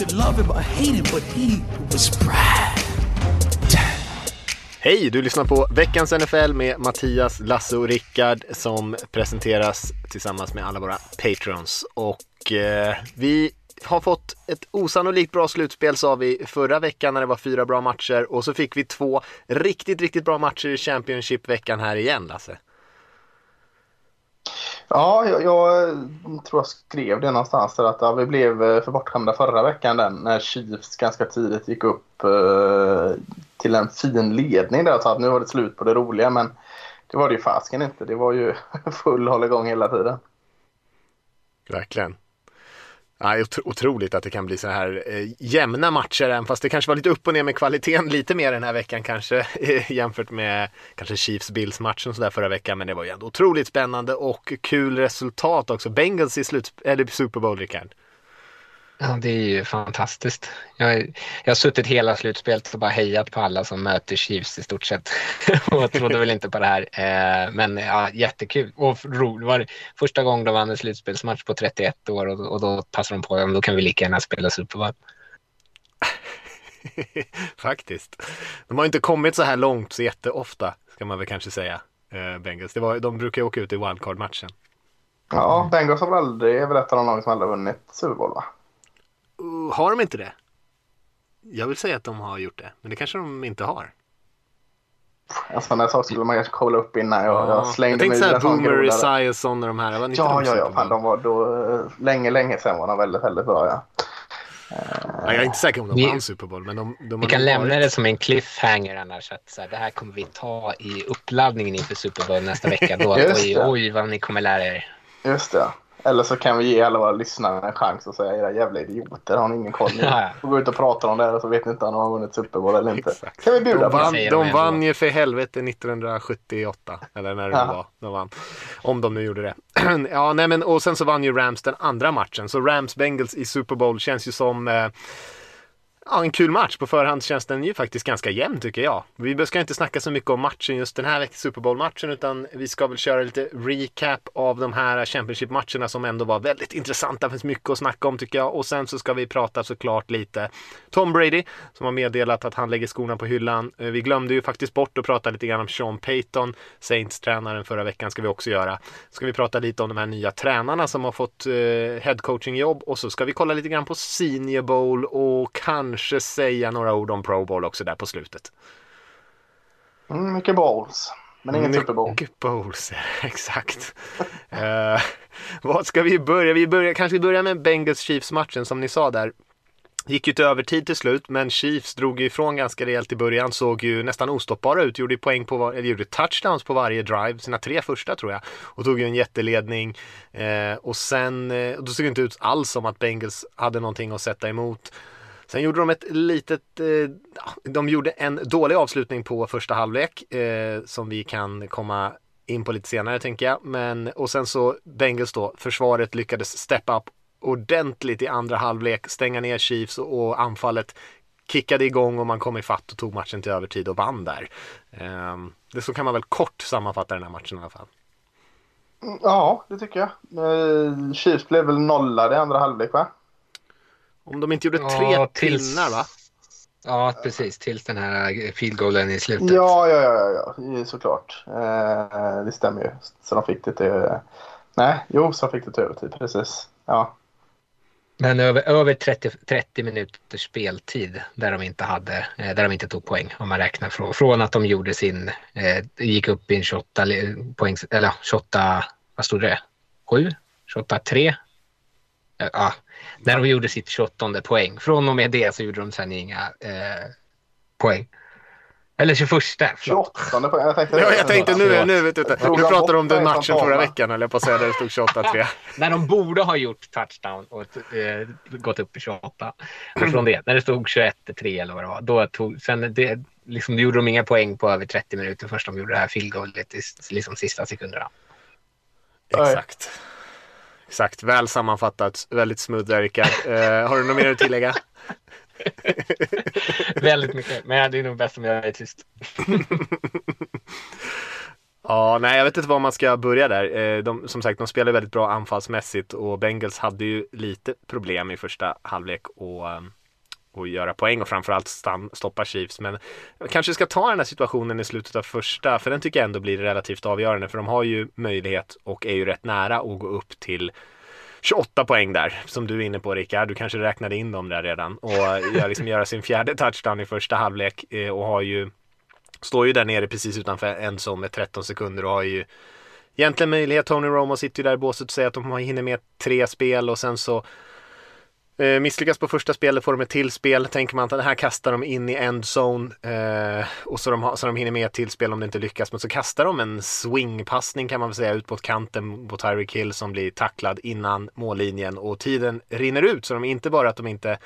Could love him or hate him, but he was Brad. Hej, du lyssnar på veckans NFL med Mattias, Lasse och Rickard som presenteras tillsammans med alla våra patrons. Och eh, vi har fått ett osannolikt bra slutspel sa vi förra veckan när det var fyra bra matcher och så fick vi två riktigt, riktigt bra matcher i Championship-veckan här igen, Lasse. Ja, jag, jag, tror jag skrev det någonstans där att ja, vi blev eh, för bortskämda förra veckan den när Chiefs ganska tidigt gick upp eh, till en fin ledning där. Så att nu var det slut på det roliga men det var det ju fasken inte. Det var ju full hålligång hela tiden. Verkligen. Ja, otroligt att det kan bli så här eh, jämna matcher, även fast det kanske var lite upp och ner med kvaliteten lite mer den här veckan kanske eh, jämfört med kanske Chiefs Bills matchen sådär förra veckan. Men det var ju ändå otroligt spännande och kul resultat också. Bengals i slut, eller Super Bowl, Rickard. Ja, det är ju fantastiskt. Jag, jag har suttit hela slutspelet och bara hejat på alla som möter Chiefs i stort sett. och jag trodde väl inte på det här. Eh, men ja, jättekul. Och roligt. var första gången de vann en slutspelsmatch på 31 år och, och då passade de på att då kan vi lika gärna spela Super Bowl. Faktiskt. De har inte kommit så här långt så jätteofta, ska man väl kanske säga, eh, Bengals. Det var, de brukar åka ut i wildcard-matchen. Ja, Bengals har väl aldrig, är väl ett av de lag som aldrig vunnit Super Bowl, va? Uh, har de inte det? Jag vill säga att de har gjort det, men det kanske de inte har. En sån där sak skulle man kanske kolla upp innan jag, ja. jag slängde Jag tänkte såhär Boomer, Esiason och de här. Var ja, ja, ja. Fan, de var då, eh, länge, länge sedan var de väldigt, väldigt bra. Ja. jag är inte säker om de vann Super Bowl. Men de, de vi kan lämna varit... det som en cliffhanger annars. Att så här, det här kommer vi ta i uppladdningen inför Super Bowl nästa vecka. Då, oj, oj, vad ni kommer lära er. Just det. Eller så kan vi ge alla våra lyssnare en chans och säga era jävla idioter, har ni ingen koll? Ni får gå ut och prata om det och så vet ni inte om de har vunnit Super Bowl eller inte. Exakt. Kan vi bjuda de vann, på det? De vann ju för helvete 1978, eller när det ja. var. De vann. Om de nu gjorde det. ja, nej men och sen så vann ju Rams den andra matchen. Så Rams Bengals i Super Bowl känns ju som eh, ja, en kul match. På förhand känns den ju faktiskt ganska jämn tycker jag. Vi ska inte snacka så mycket om matchen just den här Super Bowl-matchen utan vi ska väl köra lite recap av de här Championship-matcherna som ändå var väldigt intressanta. Det finns mycket att snacka om tycker jag. Och sen så ska vi prata såklart lite Tom Brady som har meddelat att han lägger skorna på hyllan. Eh, vi glömde ju faktiskt bort att prata lite grann om Sean Payton, Saints-tränaren förra veckan ska vi också göra. Ska vi prata lite om de här nya tränarna som har fått eh, headcoaching-jobb och så ska vi kolla lite grann på Senior Bowl och kanske kanske säga några ord om Pro Bowl också där på slutet. Mm, mycket bowls, men ingen Super Bowl. Mycket bowls, exakt. uh, vad ska vi börja? Vi börjar kanske börjar med Bengals Chiefs-matchen som ni sa där. Gick ju till övertid till slut, men Chiefs drog ifrån ganska rejält i början. Såg ju nästan ostoppbara ut. Gjorde poäng på, eller gjorde touchdowns på varje drive, sina tre första tror jag. Och tog ju en jätteledning. Eh, och sen, eh, då såg det inte ut alls som att Bengals hade någonting att sätta emot. Sen gjorde de ett litet, eh, de gjorde en dålig avslutning på första halvlek eh, som vi kan komma in på lite senare tänker jag. Men och sen så Bengals då, försvaret lyckades steppa upp ordentligt i andra halvlek, stänga ner Chiefs och, och anfallet kickade igång och man kom i fatt och tog matchen till övertid och vann där. Eh, det så kan man väl kort sammanfatta den här matchen i alla fall. Mm, ja, det tycker jag. Eh, Chiefs blev väl nollade i andra halvlek va? Om de inte gjorde tre ja, tills... pinnar va? Ja, precis. Tills den här field goalen i slutet. Ja, ja, ja, ja. såklart. Eh, det stämmer ju. Så de fick det till... Nej, jo, så fick det till övertid. Precis. Ja. Men över, över 30, 30 minuters speltid där de inte hade, eh, där de inte tog poäng om man räknar från, från att de gjorde sin, eh, gick upp i en 28 poäng, eller 28, vad stod det? 7? 28 3? Ja, när de gjorde sitt 28 poäng. Från och med det så gjorde de sen inga eh, poäng. Eller 21. förlåt. 28 poäng. Jag tänkte, Ja, jag tänkte nu, nu vet du Du han pratar bort om den matchen förra veckan, eller på att säga, där det stod 28-3. När de borde ha gjort touchdown och eh, gått upp i 28. Men från det, när det stod 21-3 eller vad det var. Då tog, sen det, liksom, gjorde de inga poäng på över 30 minuter först de gjorde det här field goalet i liksom, sista sekunderna. Exakt. Exakt, väl sammanfattat. Väldigt smooth där Rickard. Eh, har du något mer att tillägga? Väldigt mycket, men det är nog bäst om jag är tyst. Ja, nej, jag vet inte var man ska börja där. Eh, De, som sagt, de spelar väldigt bra anfallsmässigt och Bengals hade ju lite problem i första halvlek och, ehm, och göra poäng och framförallt stam, stoppa Chiefs. Men jag kanske ska ta den här situationen i slutet av första, för den tycker jag ändå blir relativt avgörande, för de har ju möjlighet och är ju rätt nära att gå upp till 28 poäng där, som du är inne på Rickard. Du kanske räknade in dem där redan och gör, liksom, göra sin fjärde touchdown i första halvlek eh, och har ju Står ju där nere precis utanför en zon med 13 sekunder och har ju egentligen möjlighet. Tony Romo sitter ju där i båset och säger att de hinner med tre spel och sen så eh, misslyckas på första spelet får de ett till spel. Tänker man att det här kastar de in i endzone eh, och så de, ha, så de hinner med ett till spel om det inte lyckas. Men så kastar de en swingpassning kan man väl säga ut mot kanten på Tyreek Hill som blir tacklad innan mållinjen och tiden rinner ut. Så de inte bara att de inte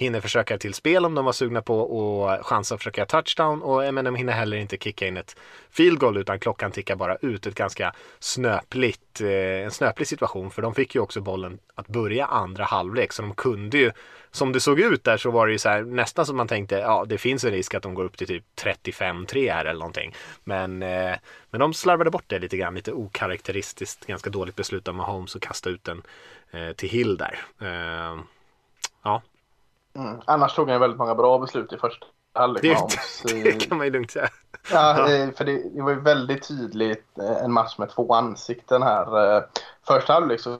hinner försöka till spel om de var sugna på och chansa att försöka touchdown och men de hinner heller inte kicka in ett field goal utan klockan tickar bara ut. Ett ganska snöpligt, eh, en snöplig situation för de fick ju också bollen att börja andra halvlek så de kunde ju som det såg ut där så var det ju så här nästan som man tänkte ja det finns en risk att de går upp till typ 35-3 här eller någonting. Men, eh, men de slarvade bort det lite grann, lite okaraktäristiskt, ganska dåligt beslut av Mahomes att kasta ut den eh, till Hill där. Eh, ja, Mm. Annars tog han väldigt många bra beslut i första halvlek. det, det kan man ju lugnt säga. Ja, för det, det var ju väldigt tydligt eh, en match med två ansikten här. Eh, Första halvlek så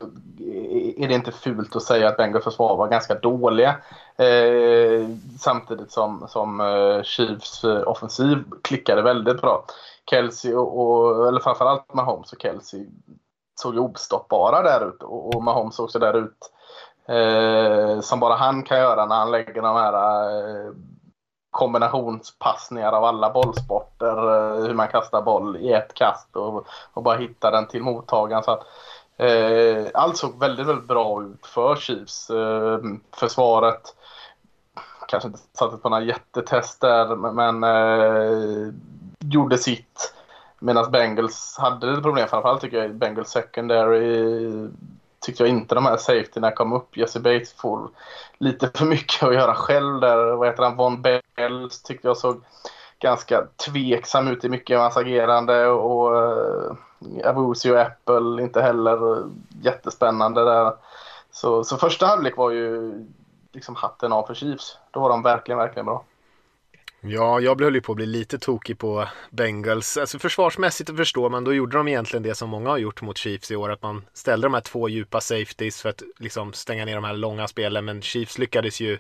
är det inte fult att säga att Bengals försvar var ganska dåliga. Eh, samtidigt som, som eh, Chiefs offensiv klickade väldigt bra. Kelsey och, och eller framförallt Mahomes och Kelsey såg ostoppbara där ute och, och Mahomes såg så där ut eh, som bara han kan göra när han lägger de här eh, kombinationspassningar av alla bollsporter. eh, Hur man kastar boll i ett kast och, och bara hittar den till mottagaren. Så att, eh, allt såg väldigt, väldigt bra ut för Chiefs. Eh, försvaret kanske inte satt på några jättetester men eh, gjorde sitt. Medan Bengals hade lite problem. Framförallt tycker jag Bengals secondary tyckte jag inte de här safetyna kom upp. Jesse Bates får lite för mycket att göra själv där. Vad heter han? Von Bells tyckte jag såg ganska tveksam ut i mycket av hans agerande. Och eh, uh, Avusi och Apple inte heller jättespännande där. Så, så första halvlek var ju liksom hatten av för Chiefs. Då var de verkligen, verkligen bra. Ja, jag höll ju på att bli lite tokig på Bengals. Alltså försvarsmässigt förstår man, då gjorde de egentligen det som många har gjort mot Chiefs i år. Att man ställde de här två djupa safeties för att liksom stänga ner de här långa spelen. Men Chiefs lyckades ju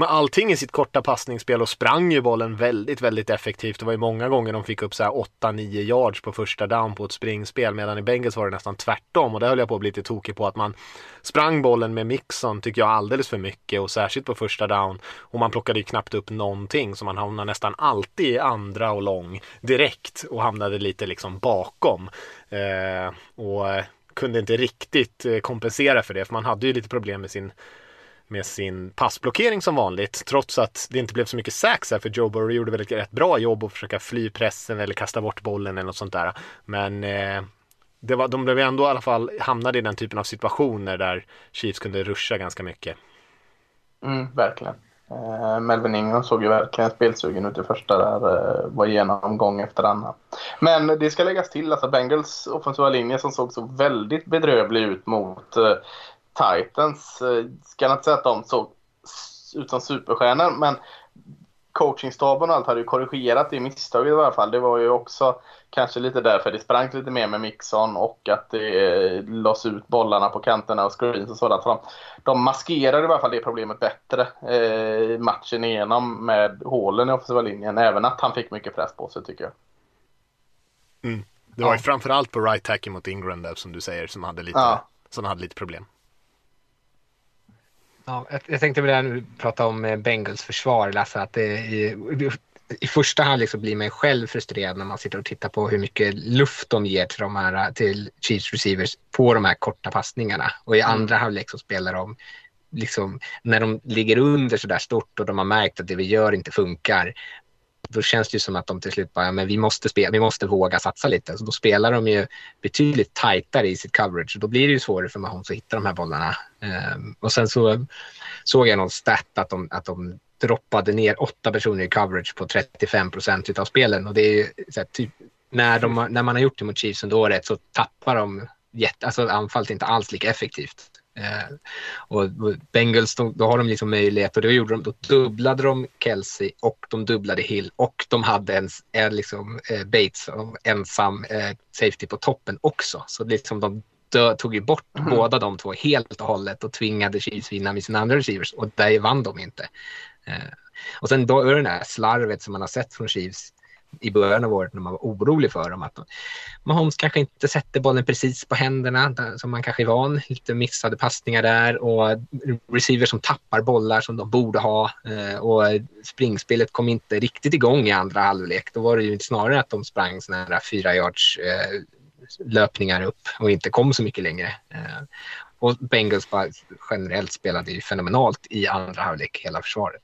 med allting i sitt korta passningsspel och sprang ju bollen väldigt, väldigt effektivt. Det var ju många gånger de fick upp så här 8-9 yards på första down på ett springspel medan i Bengals var det nästan tvärtom. Och det höll jag på att bli lite tokig på att man sprang bollen med Mixon tycker jag alldeles för mycket och särskilt på första down. Och man plockade ju knappt upp någonting så man hamnade nästan alltid i andra och lång direkt och hamnade lite liksom bakom. Eh, och eh, kunde inte riktigt eh, kompensera för det för man hade ju lite problem med sin med sin passblockering som vanligt. Trots att det inte blev så mycket sacks här för Joe Burrow gjorde väl ett rätt bra jobb att försöka fly pressen eller kasta bort bollen eller något sånt där. Men eh, det var, de blev ändå i alla fall hamnade i den typen av situationer där Chiefs kunde ruscha ganska mycket. Mm, verkligen. Eh, Melvin Ingram såg ju verkligen spelsugen ut i första där. Eh, var igenom gång efter annan. Men det ska läggas till, alltså Bengals offensiva linje som såg så väldigt bedrövlig ut mot eh, Titans. Eh, ska jag inte säga att de såg ut som superstjärnor, men coachingstaben och allt hade ju korrigerat det misstaget i alla fall. Det var ju också kanske lite därför det sprang lite mer med Mixon och att det eh, lades ut bollarna på kanterna och screens och sådant. De, de maskerade i alla fall det problemet bättre eh, matchen igenom med hålen i offensiva linjen. Även att han fick mycket press på sig tycker jag. Mm. Det var ju framförallt på right tackle mot Ingram där som du säger som hade lite, Ja. som hade lite problem. Ja, jag, tänkte väl nu prata om eh, Bengals försvar, Lasse. Att är- i första halvlek så blir man själv frustrerad när man sitter och tittar på hur mycket luft de ger till de här till Chiefs receivers på de här korta passningarna. Och i andra halvlek så spelar de liksom när de ligger under så där stort och de har märkt att det vi gör inte funkar. Då känns det ju som att de till slut bara, ja, men vi måste, spela, vi måste våga satsa lite. Så då spelar de ju betydligt tajtare i sitt coverage och då blir det ju svårare för Mahomes att hitta de här bollarna. Um, och sen så såg jag någon stat att de, att de droppade ner åtta personer i coverage på 35 procent av spelen. Och det är ju här, typ, när, de, när man har gjort det mot Chiefs under året så tappar de jätte, alltså anfallet inte alls lika effektivt. Eh, och, Bengals, då, då, har de liksom möjlighet och då, gjorde de, då dubblade de Kelsey och de dubblade Hill och de hade en, en liksom, eh, Bates ensam eh, safety på toppen också. Så liksom de dö, tog ju bort mm. båda de två helt och hållet och tvingade Chiefs vinna med sina andra receivers och där vann de inte. Eh, och sen då är det här slarvet som man har sett från Chiefs i början av året när man var orolig för dem. Att Mahomes kanske inte sätter bollen precis på händerna som man kanske är van. Lite missade passningar där och receivers som tappar bollar som de borde ha. Eh, och springspelet kom inte riktigt igång i andra halvlek. Då var det ju snarare att de sprang såna här fyra yards eh, löpningar upp och inte kom så mycket längre. Eh, och Bengals bara generellt spelade ju fenomenalt i andra halvlek, hela försvaret.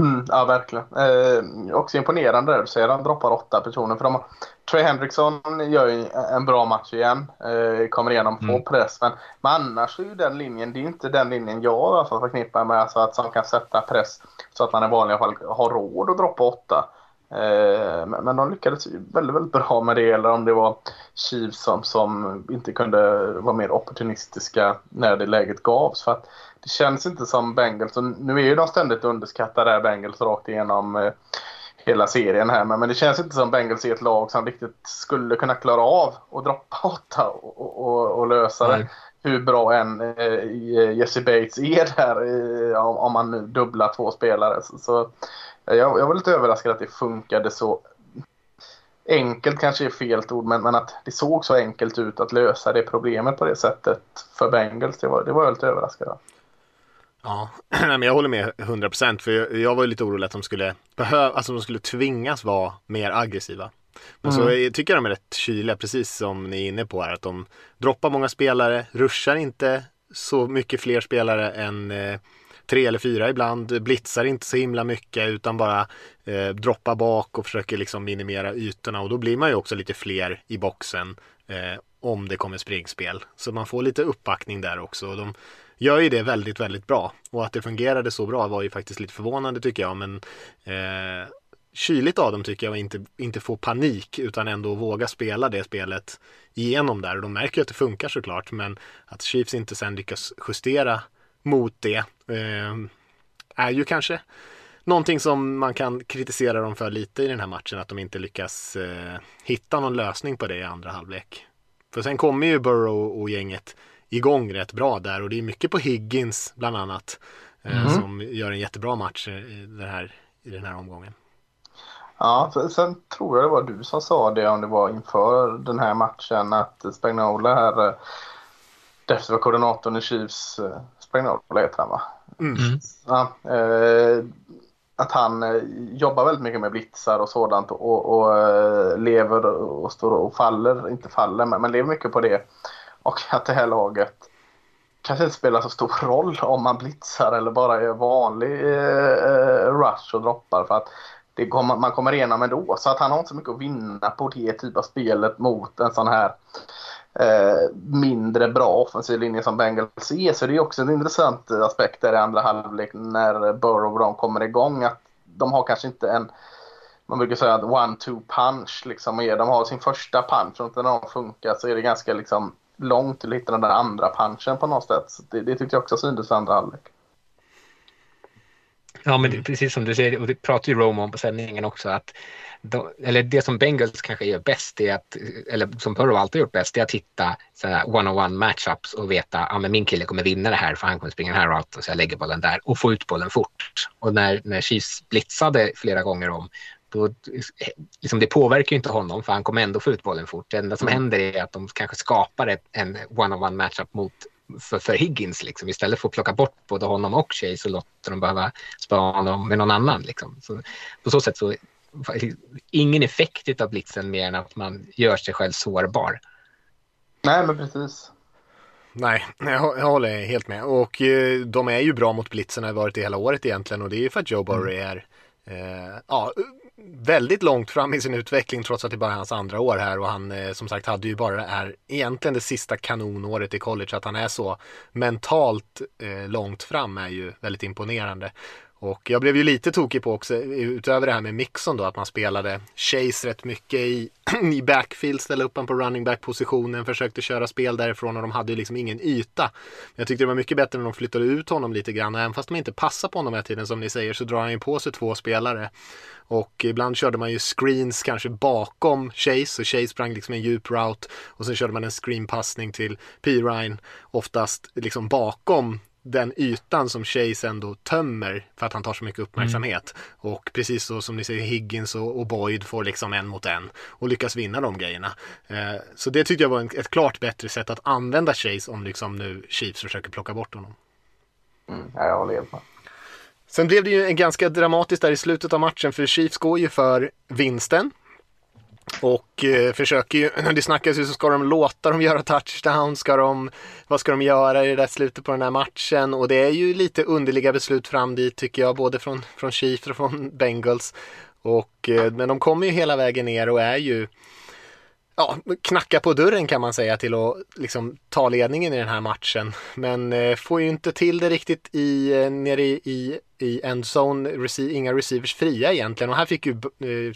Mm, ja, verkligen. Eh, också imponerande där du säger han droppar åtta personer. För de, Trey Hendrickson gör ju en bra match igen. Eh, kommer igenom på mm. press. Men, men annars är ju den linjen, det är inte den linjen jag alltså förknippar med alltså att som kan sätta press så att man i vanliga fall har råd att droppa åtta. Eh, men de lyckades väldigt, väldigt bra med det. Eller om det var Chiefs som, som inte kunde vara mer opportunistiska när det läget gavs. För att det känns inte som Bengals, och nu är ju de ständigt underskattade Bengals rakt igenom eh, hela serien här. Men, men det känns inte som Bengals är ett lag som riktigt skulle kunna klara av att droppa åtta och, och, och lösa Nej. det. Hur bra än eh, Jesse Bates är där eh, om, om man nu dubblar två spelare. Så, så jag, jag var lite överraskad att det funkade så enkelt kanske är fel ord, men, men att det såg så enkelt ut att lösa det problemet på det sättet för Bengals. Det var, det var jag lite överraskad av. Ja, men jag håller med 100% för jag, jag var lite orolig att de skulle behöva, alltså de skulle tvingas vara mer aggressiva. Men mm. så jag tycker de är rätt kyliga, precis som ni är inne på här, att de droppar många spelare, ruschar inte så mycket fler spelare än eh, tre eller fyra ibland, blitzar inte så himla mycket utan bara eh, droppar bak och försöker liksom minimera ytorna och då blir man ju också lite fler i boxen eh, om det kommer springspel. Så man får lite uppbackning där också. Och de gör ju det väldigt, väldigt bra. Och att det fungerade så bra var ju faktiskt lite förvånande tycker jag. Men eh, kyligt av dem tycker jag inte, inte få panik utan ändå våga spela det spelet igenom där. Och de märker ju att det funkar såklart. Men att Chiefs inte sen lyckas justera mot det eh, är ju kanske någonting som man kan kritisera dem för lite i den här matchen. Att de inte lyckas eh, hitta någon lösning på det i andra halvlek. För sen kommer ju Burrow och gänget igång rätt bra där och det är mycket på Higgins bland annat eh, mm. som gör en jättebra match i den här, i den här omgången. Ja, sen tror jag det var du som sa det om det var inför den här matchen att Spagnola här, eh, defensiva koordinatorn i Chiefs, eh, Spagnola heter han va? Mm. mm. Ja, eh, att han jobbar väldigt mycket med blitzar och sådant och, och lever och står och faller, inte faller, men, men lever mycket på det. Och att det här laget kanske inte spelar så stor roll om man blitzar eller bara gör vanlig eh, rush och droppar för att det kommer, man kommer igenom ändå. Så att han har inte så mycket att vinna på det typ av spelet mot en sån här eh, mindre bra offensiv linje som Bengals är. Så det är också en intressant aspekt där i andra halvlek när Burrow och de kommer igång. Att de har kanske inte en man brukar säga att one-two punch. Liksom, de har sin första punch och inte när de funkar så är det ganska liksom, långt till att hitta den där andra punchen på något sätt. Så det, det tyckte jag också syntes i andra halvlek. Ja, men det, precis som du säger, och det pratar ju Rome om på sändningen också, att de, eller det som Bengals kanske gör bäst är att, eller som Burrow alltid gjort bäst, är att hitta one-on-one matchups och veta att ah, min kille kommer vinna det här för han kommer springa den här routen så jag lägger bollen där och få ut bollen fort. Och när, när Chiefs blitzade flera gånger om, då, liksom det påverkar ju inte honom för han kommer ändå få ut bollen fort. Det enda som mm. händer är att de kanske skapar ett, en one-on-one matchup mot för, för Higgins. Liksom. Istället för att plocka bort både honom och Chase så låter de behöva spara honom med någon annan. Liksom. Så, på så sätt så ingen effekt av blitzen mer än att man gör sig själv sårbar. Nej, men precis. Nej, jag, jag håller helt med. Och eh, de är ju bra mot blitzen, har varit det hela året egentligen. Och det är ju för att Joe Burrow mm. är eh, ja, väldigt långt fram i sin utveckling trots att det bara är hans andra år här och han eh, som sagt hade ju bara det här egentligen det sista kanonåret i college att han är så mentalt eh, långt fram är ju väldigt imponerande. Och jag blev ju lite tokig på också, utöver det här med Mixon då, att man spelade Chase rätt mycket i, i backfield, ställde upp honom på running back positionen, försökte köra spel därifrån och de hade ju liksom ingen yta. Jag tyckte det var mycket bättre när de flyttade ut honom lite grann och även fast de inte passar på honom hela tiden som ni säger så drar han ju på sig två spelare. Och ibland körde man ju screens kanske bakom Chase och Chase sprang liksom en djup route och sen körde man en screenpassning till P. Ryan oftast liksom bakom den ytan som Chase ändå tömmer för att han tar så mycket uppmärksamhet. Mm. Och precis så som ni säger Higgins och, Boyd får liksom en mot en och lyckas vinna de grejerna. Eh, så det tyckte jag var ett klart bättre sätt att använda Chase om liksom nu Chiefs försöker plocka bort honom. Mm, jag håller helt med. Sen blev det ju en ganska dramatiskt där i slutet av matchen för Chiefs går ju för vinsten. Och eh, försöker ju, det snackas ju så ska de låta dem göra touchdown, ska de, vad ska de göra i det där slutet på den här matchen? Och det är ju lite underliga beslut fram dit tycker jag, både från, från Chiefs och från Bengals. Och, eh, men de kommer ju hela vägen ner och är ju, ja, knacka på dörren kan man säga till att liksom ta ledningen i den här matchen. Men eh, får ju inte till det riktigt i, eh, nere i, i, i endzone, rece inga receivers fria egentligen. Och här fick ju eh,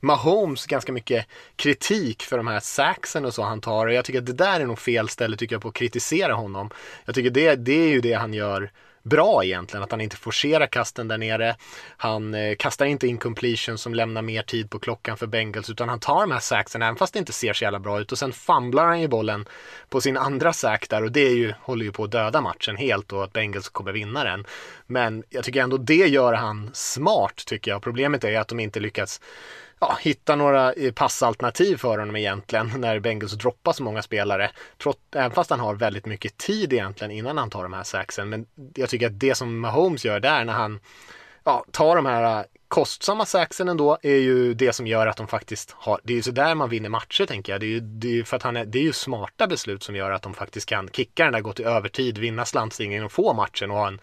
Mahomes ganska mycket kritik för de här saxen och så han tar. Och jag tycker att det där är nog fel ställe tycker jag på att kritisera honom. Jag tycker det, det är ju det han gör bra egentligen, att han inte forcerar kasten där nere. Han eh, kastar inte incompletion som lämnar mer tid på klockan för Bengals utan han tar de här saxen även fast det inte ser så jävla bra ut och sen famlar han ju bollen på sin andra sack där och det är ju, håller ju på att döda matchen helt och att Bengals kommer vinna den. Men jag tycker ändå det gör han smart tycker jag. Problemet är att de inte lyckats ja, hitta några eh, passalternativ för honom egentligen när Bengals droppar så många spelare. Trots, även fast han har väldigt mycket tid egentligen innan han tar de här saxen. Men jag tycker att det som Mahomes gör där när han ja, tar de här eh, kostsamma saxen ändå är ju det som gör att de faktiskt har, det är ju sådär man vinner matcher tänker jag. Det är ju, det är för att han är, det är ju smarta beslut som gör att de faktiskt kan kicka den där, gå till övertid, vinna slantstingen och få matchen och ha en,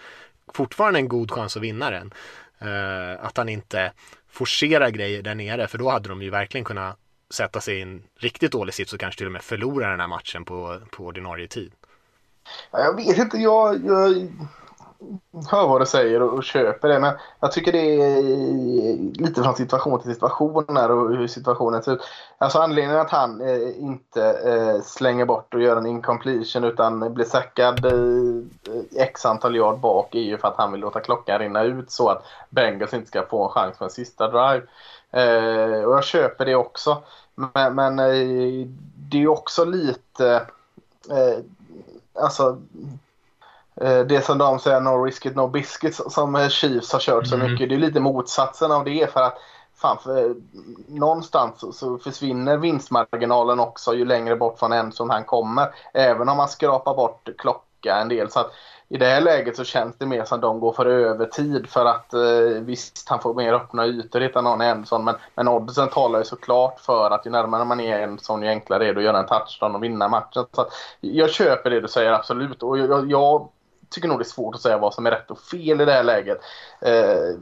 fortfarande en god chans att vinna den. Uh, att han inte forcera grejer där nere för då hade de ju verkligen kunnat sätta sig i en riktigt dålig sits och kanske till och med förlora den här matchen på, på ordinarie tid. Jag vet inte, jag, jag hör vad du säger och, och, köper det men jag tycker det är lite från situation till situation här och hur situationen ser ut. Alltså anledningen att han eh, inte eh, slänger bort och gör en incompletion utan blir sackad eh, x antal yard bak är ju för att han vill låta klockan rinna ut så att Bengals inte ska få en chans för en sista drive. Eh, och jag köper det också. Men, men eh, det är också lite eh, alltså det som de säger no risk no biscuits som Chiefs har kört så mm. mycket. Det är lite motsatsen av det för att fan, för, någonstans så, försvinner vinstmarginalen också ju längre bort från en som han kommer. Även om man skrapar bort klocka en del. Så att i det här läget så känns det mer som att de går för övertid för att eh, visst han får mer öppna ytor hittar någon Enson men, men oddsen talar ju såklart för att ju närmare man är Enson ju enklare är det att göra en touchdown och vinna matchen. Så jag köper det du säger absolut och jag, jag tycker nog det är svårt att säga vad som är rätt och fel i det här läget. Eh,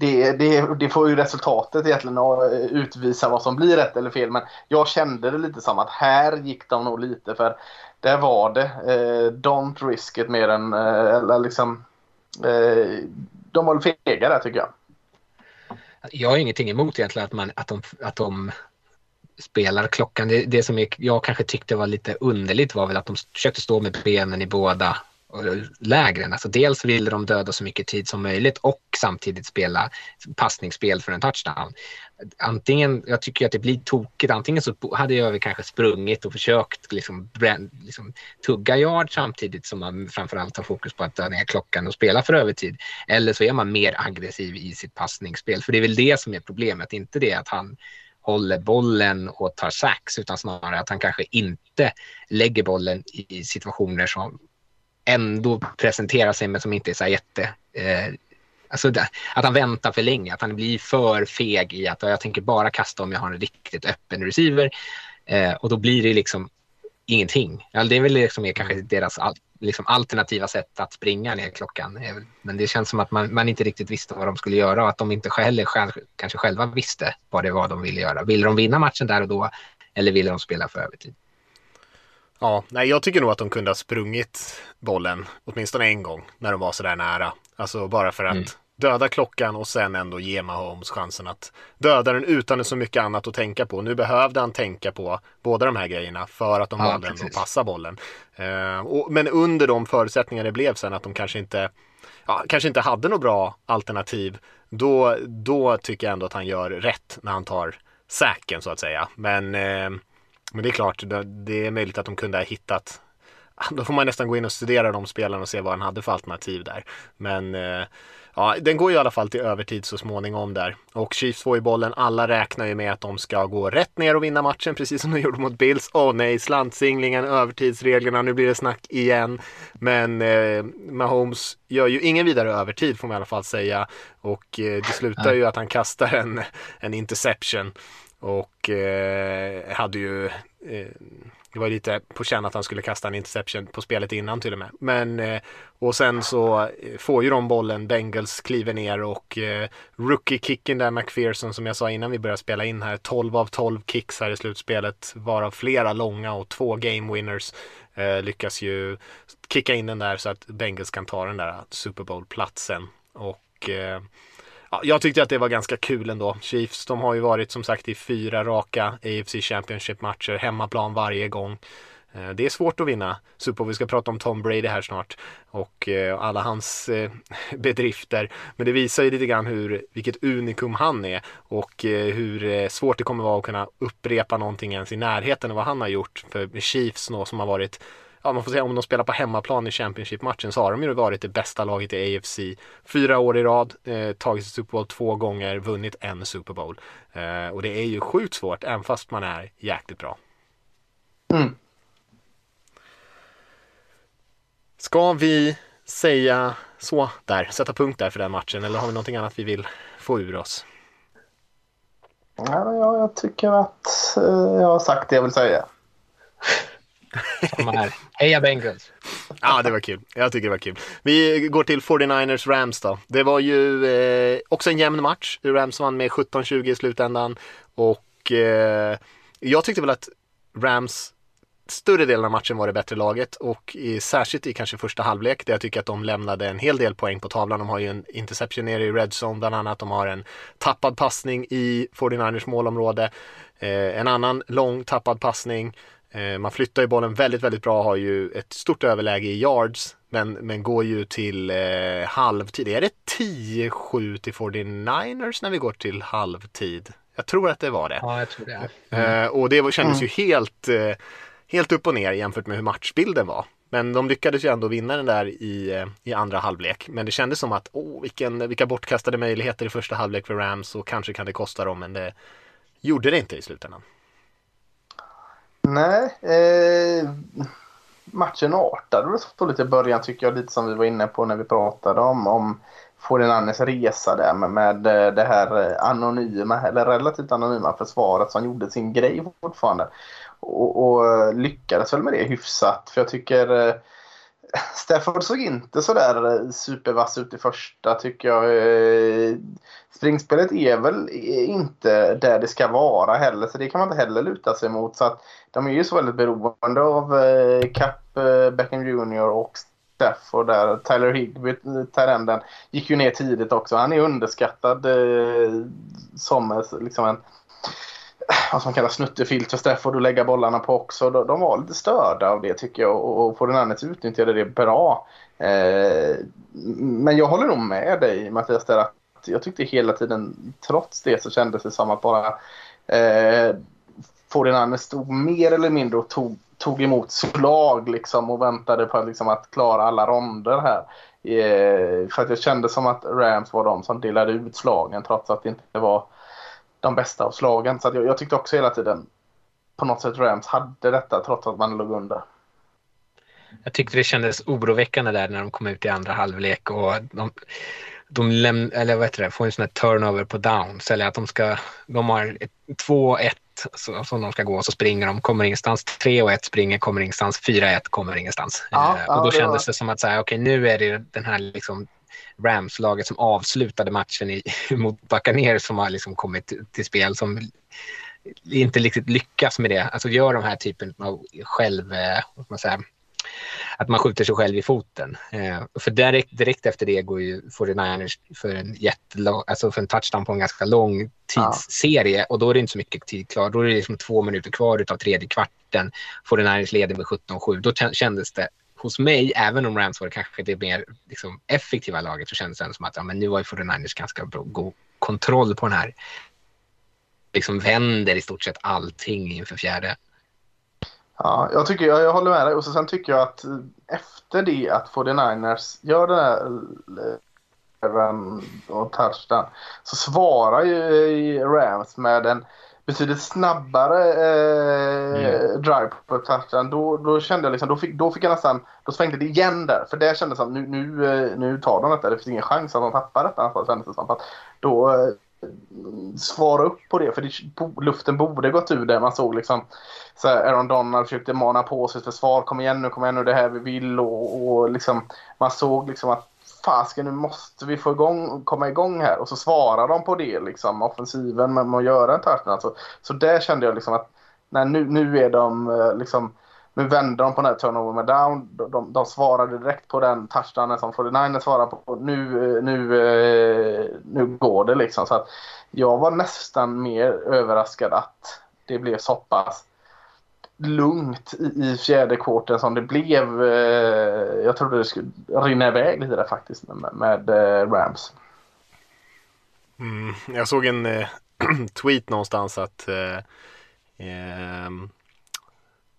det, det, det, får ju resultatet egentligen att eh, utvisa vad som blir rätt eller fel. Men jag kände det lite som att här gick de nog lite för där var det eh, don't risk it mer än eh, eller liksom eh, de var fega där tycker jag. Jag har ingenting emot egentligen att, man, att, de, att de spelar klockan. Det, det som jag kanske tyckte var lite underligt var väl att de försökte stå med benen i båda eh, lägren. Alltså dels ville de döda så mycket tid som möjligt och samtidigt spela passningsspel för en touchdown. Antingen, jag tycker att det blir tokigt, antingen så hade jag väl kanske sprungit och försökt liksom, liksom tugga yard samtidigt som man framförallt har fokus på att döda ner klockan och spela för övertid. Eller så är man mer aggressiv i sitt passningsspel, för det är väl det som är problemet, inte det att han håller bollen och tar sax utan snarare att han kanske inte lägger bollen i situationer som ändå presenterar sig men som inte är så jätte... Eh, alltså det, att han väntar för länge, att han blir för feg i att jag tänker bara kasta om jag har en riktigt öppen receiver. Eh, och då blir det liksom ingenting. Alltså det är väl liksom kanske deras all, liksom alternativa sätt att springa ner klockan. Men det känns som att man, man inte riktigt visste vad de skulle göra och att de inte heller själv, kanske själva visste vad det var de ville göra. Ville de vinna matchen där och då eller ville de spela för övertid? Ja, nej, jag tycker nog att de kunde ha sprungit bollen åtminstone en gång när de var så där nära. Alltså bara för att mm. Döda klockan och sen ändå ge Mahomes chansen att döda den utan så mycket annat att tänka på. Nu behövde han tänka på båda de här grejerna för att de ja, valde ändå att passa bollen. Uh, och, men under de förutsättningar det blev sen att de kanske inte ja, kanske inte hade något bra alternativ. Då, då tycker jag ändå att han gör rätt när han tar säken så att säga. Men eh, men det är klart, det är möjligt att de kunde ha hittat då får man nästan gå in och studera de spelarna och se vad han hade för alternativ där. Men eh, ja, den går ju i alla fall till övertid så småningom där. Och Chiefs får ju bollen. Alla räknar ju med att de ska gå rätt ner och vinna matchen, precis som de gjorde mot Bills. Åh oh, nej, slantsinglingen, övertidsreglerna, nu blir det snack igen. Men eh, Mahomes gör ju ingen vidare övertid får man i alla fall säga. Och eh, det slutar ju att han kastar en, en interception. Och eh, hade ju eh, det var lite på känn att han skulle kasta en interception på spelet innan till och med. Men eh, och sen så eh, får ju de bollen, Bengals kliver ner och eh, rookie-kicken där McPherson som jag sa innan vi började spela in här, 12 av 12 kicks här i slutspelet, varav flera långa och två game winners lyckas ju kicka in den där så att Bengals kan ta den där Super Bowl-platsen. Och Ja, jag tyckte att det var ganska kul ändå. Chiefs, de har ju varit som sagt i fyra raka AFC Championship-matcher, hemmaplan varje gång. Eh, det är svårt att vinna Super Bowl. Vi ska prata om Tom Brady här snart och eh, alla hans eh, bedrifter. Men det visar ju lite grann hur, vilket unikum han är och hur svårt det kommer vara att kunna upprepa någonting ens i närheten av vad han har gjort för Chiefs då, som har varit ja, man får säga om de spelar på hemmaplan i Championship-matchen så har de ju varit det bästa laget i AFC fyra år i rad, eh, tagit Super Bowl två gånger, vunnit en Super Bowl. Eh, och det är ju sjukt svårt, även fast man är jäkligt bra. Mm. Ska vi säga så där, sätta punkt där för den matchen eller har vi någonting annat vi vill få ur oss? Ja, jag tycker att eh, jag har sagt det jag vill säga. Samma här. Heja Bengals! Ja, det var kul. Jag tycker det var kul. Vi går till 49ers Rams då. Det var ju eh, också en jämn match. Rams vann med 17-20 i slutändan. Och eh, jag tyckte väl att Rams större delen av matchen var det bättre laget och i, särskilt i kanske första halvlek där jag tycker att de lämnade en hel del poäng på tavlan. De har ju en interception nere i red zone bland annat. De har en tappad passning i 49ers målområde. Eh, en annan lång tappad passning. Eh, man flyttar ju bollen väldigt, väldigt bra, har ju ett stort överläge i yards, men, men går ju till eh, halvtid. Är det 10-7 till 49ers när vi går till halvtid? Jag tror att det var det. Ja, jag tror det. Mm. Eh, och det kändes mm. ju helt, eh, helt upp och ner jämfört med hur matchbilden var. Men de lyckades ju ändå vinna den där i, eh, i andra halvlek. Men det kändes som att, åh, vilken, vilka bortkastade möjligheter i första halvlek för Rams och kanske kan det kosta dem, men det gjorde det inte i slutändan. Nej, eh, matchen artade så lite i början tycker jag, lite som vi var inne på när vi pratade om, om Forinannes resa där med, med eh, det här eh, anonyma, eller relativt anonyma försvaret som gjorde sin grej fortfarande. Och, och eh, lyckades väl med det hyfsat, för jag tycker eh, Stafford såg inte sådär supervass ut i första tycker jag. Eh, springspelet är väl inte där det ska vara heller så det kan man inte heller luta sig mot. Så att de är ju så väldigt beroende av eh, Cap, eh, Beckham Jr och Stafford där. Tyler Higby, Tyrenden, gick ju ner tidigt också. Han är underskattad som liksom en vad som kallas snuttefilt för Stafford att lägga bollarna på också. De, de var lite störda av det tycker jag och, och andra utnyttjade det bra. Eh, men jag håller nog med dig Mattias där att jag tyckte hela tiden trots det så kändes det som att bara eh, Fornandes stod mer eller mindre och tog, tog emot slag liksom och väntade på liksom, att klara alla ronder här. Eh, för att jag kände som att Rams var de som delade ut slagen trots att det inte var de bästa av slagen. Så jag, jag, tyckte också hela tiden på något sätt Rams hade detta trots att man låg under. Jag tyckte det kändes oroväckande där när de kom ut i andra halvlek och de, de läm, eller vad heter det, får en sån här turnover på downs eller att de ska, de har 2-1 som de ska gå och så springer de, kommer ingenstans. 3 och 1 springer, kommer ingenstans. 4-1 kommer ingenstans. Ja, eh, och då ja, kändes var... det som att okej okay, nu är det den här liksom Rams-laget som avslutade matchen i, mot Buccaneers som har liksom kommit till spel som inte riktigt lyckas med det. Alltså gör de här typen av själv, eh, vad man säga, att man skjuter sig själv i foten. Eh, för direkt, direkt efter det går ju 49ers för en, jättelång, alltså för en touchdown på en ganska lång tidsserie ja. och då är det inte så mycket tid kvar. Då är det liksom två minuter kvar av tredje kvarten. 49ers leder med 17-7. Då kändes det hos mig, även om Rams var kanske det mer liksom, effektiva laget, så kändes det som att ja, men nu har ju 49ers ganska bra, god kontroll på den här. Liksom vänder i stort sett allting inför fjärde. Ja, jag, tycker, jag, jag håller med dig. Och så sen tycker jag att eh, efter det att 49ers gör den här eh, och touchdown så svarar ju eh, Rams med en betydligt snabbare eh, mm. drive på touchdown. Då, då kände jag liksom, då fick, då fick jag nästan, då svängde det igen där. För det kändes som nu, nu, eh, nu tar de detta. Det finns ingen chans att de tappar detta kändes det som. Att då eh, svara upp på det. För det, luften borde gått ur där. Man såg liksom så här, Aaron Donald försökte mana på sitt försvar. Kom igen nu, kom igen nu, det här vi vill. Och, och liksom, man såg liksom att fasken nu måste vi få igång, komma igång här. Och så svarar de på det, liksom, offensiven med, med att göra en touchdown. Alltså, så där kände jag liksom att nej, nu, nu är de eh, liksom nu vänder de på den här turnover med down. De, de, de svarade direkt på den touchdownen som 49 svarade på. Nu, eh, nu, eh, nu går det liksom. Så att jag var nästan mer överraskad att det blev så pass lugnt i, i fjärde kvarten som det blev. Eh, jag trodde det skulle rinna iväg lite där faktiskt med, med eh, Rams. Mm, jag såg en eh, tweet någonstans att eh, eh,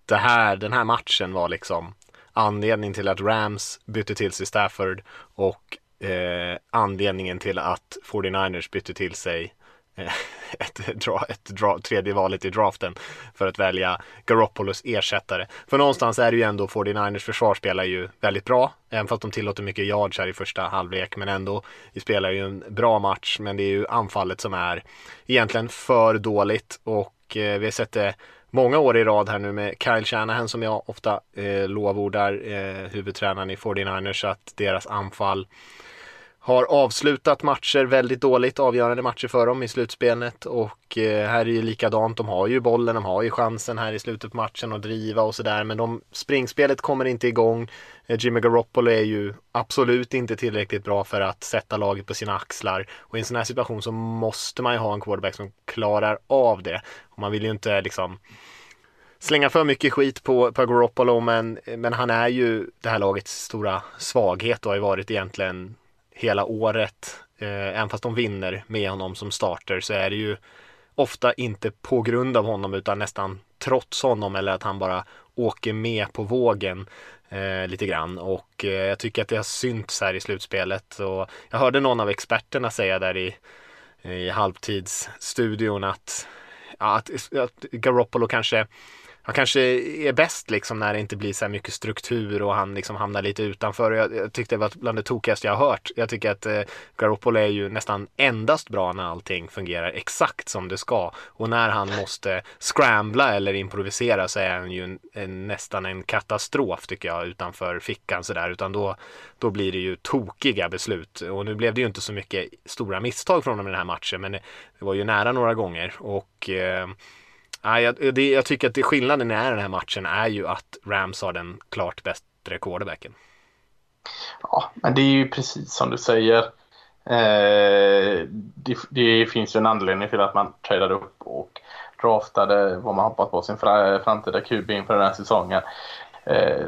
det här, den här matchen var liksom anledningen till att Rams bytte till sig Stafford och eh, anledningen till att 49ers bytte till sig ett, dra, ett dra, tredje valet i draften för att välja Garoppolos ersättare. För någonstans är det ju ändå 49ers försvar spelar ju väldigt bra, även fast de tillåter mycket yards här i första halvlek, men ändå, vi spelar ju en bra match, men det är ju anfallet som är egentligen för dåligt och eh, vi har sett det många år i rad här nu med Kyle Shanahan som jag ofta eh, lovordar, eh, huvudtränaren i 49ers, att deras anfall har avslutat matcher väldigt dåligt, avgörande matcher för dem i slutspelet och eh, här är det likadant. De har ju bollen, de har ju chansen här i slutet på matchen att driva och sådär men de, springspelet kommer inte igång. Eh, Jimmy Garoppolo är ju absolut inte tillräckligt bra för att sätta laget på sina axlar och i en sån här situation så måste man ju ha en quarterback som klarar av det. Och man vill ju inte liksom slänga för mycket skit på, på Garoppolo men, men han är ju det här lagets stora svaghet och har ju varit egentligen hela året. Eh, även fast de vinner med honom som starter så är det ju ofta inte på grund av honom utan nästan trots honom eller att han bara åker med på vågen eh, lite grann och eh, jag tycker att det har synts här i slutspelet och jag hörde någon av experterna säga där i, i halvtidsstudion att, ja, att, att Garoppolo kanske han kanske är bäst liksom när det inte blir så här mycket struktur och han liksom hamnar lite utanför. Jag, jag tyckte det var bland det tokigaste jag har hört. Jag tycker att eh, Garoppolo är ju nästan endast bra när allting fungerar exakt som det ska. Och när han måste scrambla eller improvisera så är han ju en, en, nästan en katastrof tycker jag utanför fickan sådär. Utan då, då blir det ju tokiga beslut. Och nu blev det ju inte så mycket stora misstag från honom i den här matchen men det, det var ju nära några gånger. Och eh, Ja, jag, det, jag tycker att det, skillnaden i den här matchen är ju att Rams har den klart bättre quarterbacken. Ja, men det är ju precis som du säger. Eh, det, det, finns ju en anledning till att man tradade upp och draftade vad man hoppas på sin framtida QB inför den här säsongen. Eh,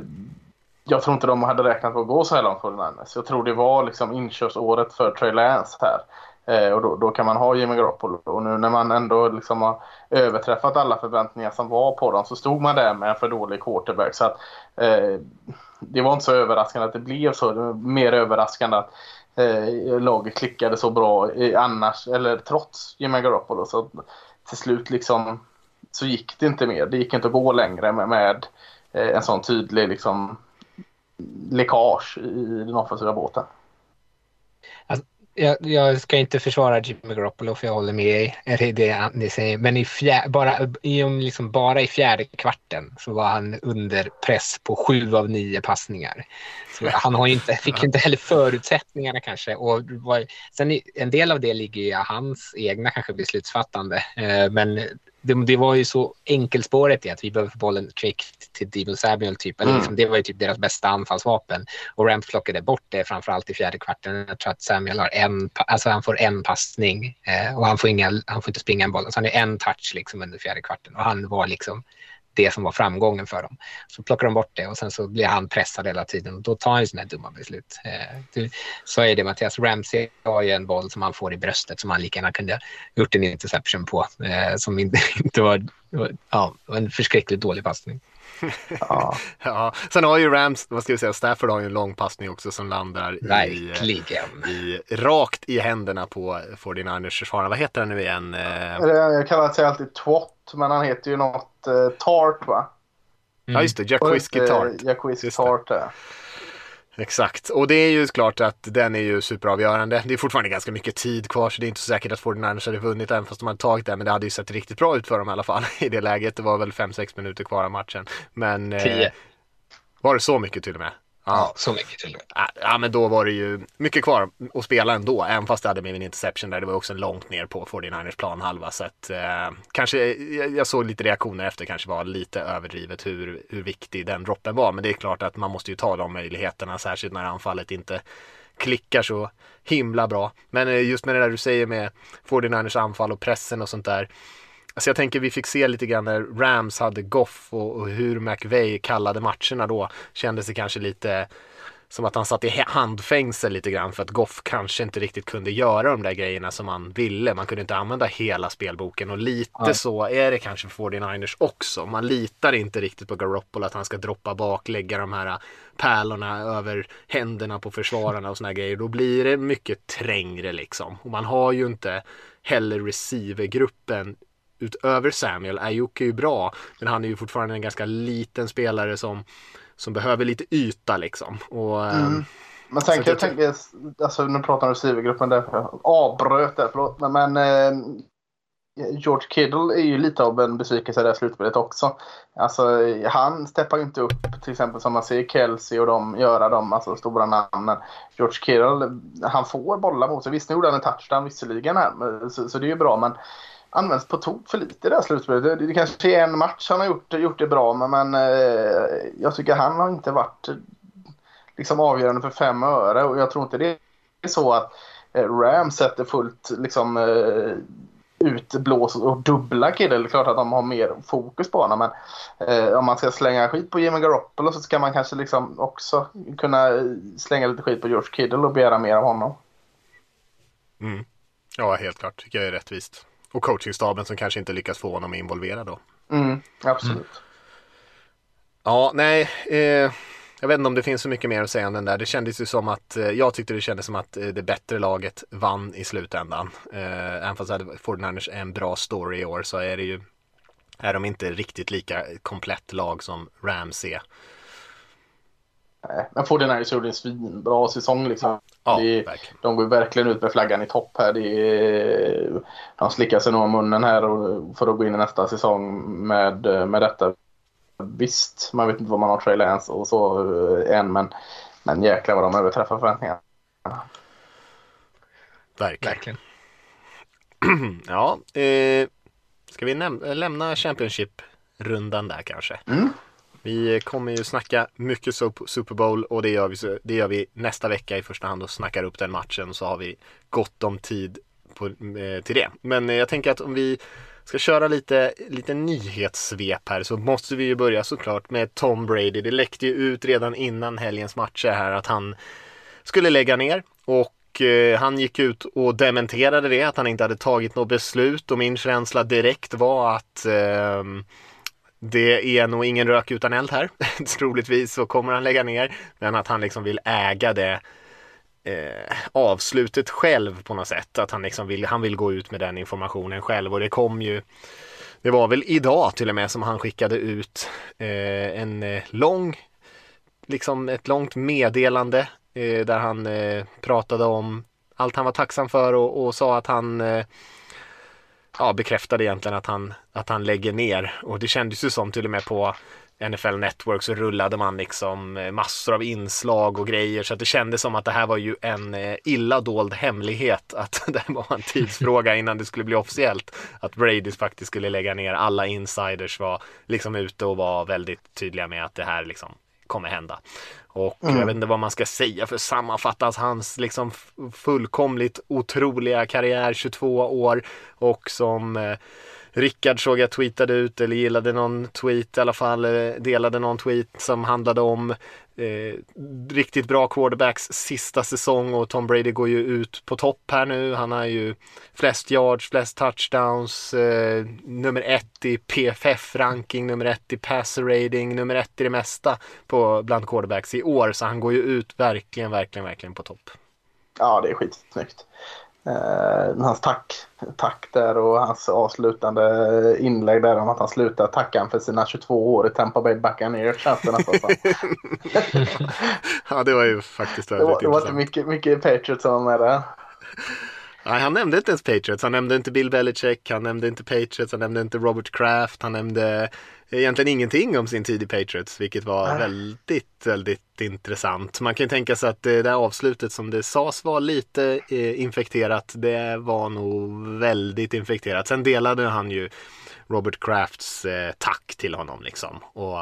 jag tror inte de hade räknat på att gå så här långt för Jag tror det var liksom inkörsåret för Trey Lance här. Eh, och då, då, kan man ha Jimmy Garoppolo. Och nu när man ändå liksom har överträffat alla förväntningar som var på dem så stod man där med en för dålig quarterback. Så att, eh, det var inte så överraskande att det blev så. Det var mer överraskande att eh, laget klickade så bra annars, eller trots Jimmy Garoppolo. Så till slut liksom så gick det inte mer. Det gick inte att gå längre med, med eh, en sån tydlig liksom läckage i den offensiva båten. Alltså, jag, jag, ska inte försvara Jimmy Garoppolo för jag håller med er i det ni säger. Men i fjär, bara, i, liksom bara i fjärde kvarten så var han under press på sju av nio passningar. Så han har inte, fick inte heller förutsättningarna kanske. Och var, sen en del av det ligger i hans egna kanske beslutsfattande. Eh, men det, det, var ju så enkelspåret i att vi behöver få bollen kvickt till Debo Samuel typ. Mm. liksom, det var ju typ deras bästa anfallsvapen. Och Rams plockade bort det framförallt i fjärde kvarten. Jag tror att Samuel har en, alltså han får en passning eh, och han får, inga, han får inte springa en boll. Så han är en touch liksom under fjärde kvarten och han var liksom det som var framgången för dem. Så plockar de bort det och sen så blir han pressad hela tiden och då tar han ju sådana här dumma beslut. Eh, du sa ju det Mattias, Ramsey har ju en boll som han får i bröstet som han lika gärna kunde gjort en interception på eh, som inte, inte var, ja, en förskräckligt dålig passning. ja. ja. Sen har ju Rams, vad ska vi säga, Stafford har ju en lång passning också som landar i, i, rakt i händerna på 49ers försvarare. Vad heter han nu igen? Eh, jag kallar sig alltid Twat, men han heter ju något uh, Tart va? Mm. Ja just det, Jack Whiskey Tart. Jack Whiskey Tart, ja. Exakt, och det är ju klart att den är ju superavgörande. Det är fortfarande ganska mycket tid kvar så det är inte så säkert att 49ers hade vunnit även fast de hade tagit det. Men det hade ju sett riktigt bra ut för dem i alla fall i det läget. Det var väl 5-6 minuter kvar av matchen. Men... 10. Eh, var det så mycket till och med? Ja, så mycket till och med. Ja, men då var det ju mycket kvar att spela ändå. Även fast det hade blivit en interception där. Det var också långt ner på 49ers planhalva. Så att eh, kanske, jag, såg lite reaktioner efter kanske var lite överdrivet hur, hur viktig den droppen var. Men det är klart att man måste ju ta de möjligheterna. Särskilt när anfallet inte klickar så himla bra. Men eh, just med det där du säger med 49ers anfall och pressen och sånt där. Alltså jag tänker vi fick se lite grann när Rams hade Goff och, och hur McVay kallade matcherna då. Kändes det kanske lite som att han satt i handfängsel lite grann för att Goff kanske inte riktigt kunde göra de där grejerna som han ville. Man kunde inte använda hela spelboken och lite ja. så är det kanske för 49ers också. Man litar inte riktigt på Garoppolo att han ska droppa bak, lägga de här pärlorna över händerna på försvararna och såna grejer. Då blir det mycket trängre liksom. Och man har ju inte heller receivergruppen utöver Samuel. Ayuk är ju bra, men han är ju fortfarande en ganska liten spelare som, som behöver lite yta liksom. Och, mm. Ehm, men tänk, jag tänker, alltså nu pratar om receivergruppen där, jag avbröt där, förlåt. Men, men eh, George Kittle är ju lite av en besvikelse i det här slutspelet också. Alltså, han steppar ju inte upp till exempel som man ser Kelsey och de göra de alltså, stora namnen. George Kittle, han får bollar mot sig. Visst, nu gjorde han en touchdown visserligen här, så, så det är ju bra. Men används på tok för lite i det här slutspelet. Det, det kanske är en match han har gjort, gjort det bra med men eh, jag tycker han har inte varit eh, liksom avgörande för fem öre och jag tror inte det är så att eh, Rams sätter fullt liksom eh, utblås och dubbla killar. Det är klart att de har mer fokus på honom men eh, om man ska slänga skit på Jimmy Garoppolo så ska man kanske liksom också kunna eh, slänga lite skit på George Kittle och begära mer av honom. Mm. Ja, helt klart. tycker jag är rättvist. Och coachingstaben som kanske inte lyckas få honom involverad då. Mm, absolut. Mm. Ja, nej. Eh, jag vet inte om det finns så mycket mer att säga om den där. Det kändes ju som att, eh, jag tyckte det kändes som att eh, det bättre laget vann i slutändan. Eh, även fast hade 49ers en bra story i år så är det ju, är de inte riktigt lika komplett lag som Rams är. Nej, men 49ers gjorde en svinbra säsong liksom. Ja, är, de går verkligen ut med flaggan i topp här. Det är, de slickar sig nog om munnen här för att gå in i nästa säsong med, med detta. Visst, man vet inte vad man har Trey Lance och så eh, än, men, men jäklar vad de överträffar förväntningarna. Verkligen. verkligen. ja, eh, ska vi lämna Championship-rundan där kanske? Mm. Vi kommer ju snacka mycket Super Bowl och det gör, vi, det gör vi nästa vecka i första hand och snackar upp den matchen så har vi gott om tid på, eh, till det. Men eh, jag tänker att om vi ska köra lite, lite nyhetssvep här så måste vi ju börja såklart med Tom Brady. Det läckte ju ut redan innan helgens matcher här att han skulle lägga ner och eh, han gick ut och dementerade det, att han inte hade tagit något beslut och min känsla direkt var att eh, det är nog ingen rök utan eld här. Troligtvis så kommer han lägga ner. Men att han liksom vill äga det eh, avslutet själv på något sätt. Att han liksom vill, han vill gå ut med den informationen själv. Och det kom ju det var väl idag till och med som han skickade ut eh, en eh, lång, liksom ett långt meddelande eh, där han eh, pratade om allt han var tacksam för och, och sa att han eh, ja, bekräftade egentligen att han, att han lägger ner. Och det kändes ju som till och med på NFL Network så rullade man liksom eh, massor av inslag och grejer så att det kändes som att det här var ju en eh, illa dold hemlighet att det var en tidsfråga innan det skulle bli officiellt att Brady faktiskt skulle lägga ner. Alla insiders var liksom ute och var väldigt tydliga med att det här liksom kommer hända. Och mm. jag vet inte vad man ska säga för att sammanfatta hans liksom fullkomligt otroliga karriär, 22 år och som eh, Rickard såg jag tweetade ut eller gillade någon tweet i alla fall, delade någon tweet som handlade om eh, riktigt bra quarterbacks sista säsong och Tom Brady går ju ut på topp här nu. Han har ju flest yards, flest touchdowns, eh, nummer ett i PFF-ranking, nummer ett i passer rating, nummer ett i det mesta på, bland quarterbacks i år. Så han går ju ut verkligen, verkligen, verkligen på topp. Ja, det är skitsnyggt eh, hans tack, tack där och hans avslutande inlägg där om att han slutar tacka för sina 22 år i Tampa Bay Buccaneers känns det nästan som. ja, det var ju faktiskt väldigt det var, det var inte mycket, mycket Patriots som var med där. Nej, han nämnde inte ens Patriots. Han nämnde inte Bill Belichick, han nämnde inte Patriots, han nämnde inte Robert Kraft, han nämnde egentligen ingenting om sin tid i Patriots, vilket var Nej. väldigt, väldigt intressant. Man kan ju tänka sig att det där avslutet som det sades var lite eh, infekterat, det var nog väldigt infekterat. Sen delade han ju Robert Crafts eh, tack till honom liksom och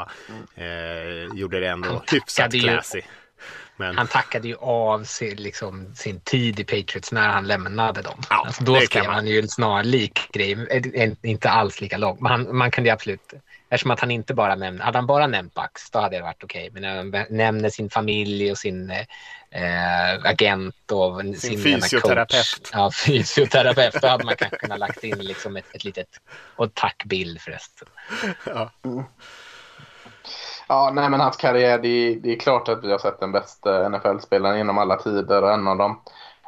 eh, gjorde det ändå hyfsat classy. Men... Han tackade ju av sin, liksom, sin tid i Patriots när han lämnade dem. Ja, alltså, då skrev han ju en snarlik grej, inte alls lika lång, men han, man kunde absolut Eftersom att han inte bara nämnde, hade han bara nämnt Bucks då hade det varit okej. Okay. Men när han nämner sin familj och sin eh, agent och sin, sin fysioterapeut. ja, fysioterapeut. Då hade man kanske kunnat lagt in liksom ett, ett litet, och tackbild förresten. Ja. Mm. Ja, nej men hans karriär, det är, det är klart att vi har sett den bästa NFL-spelaren genom alla tider och en av de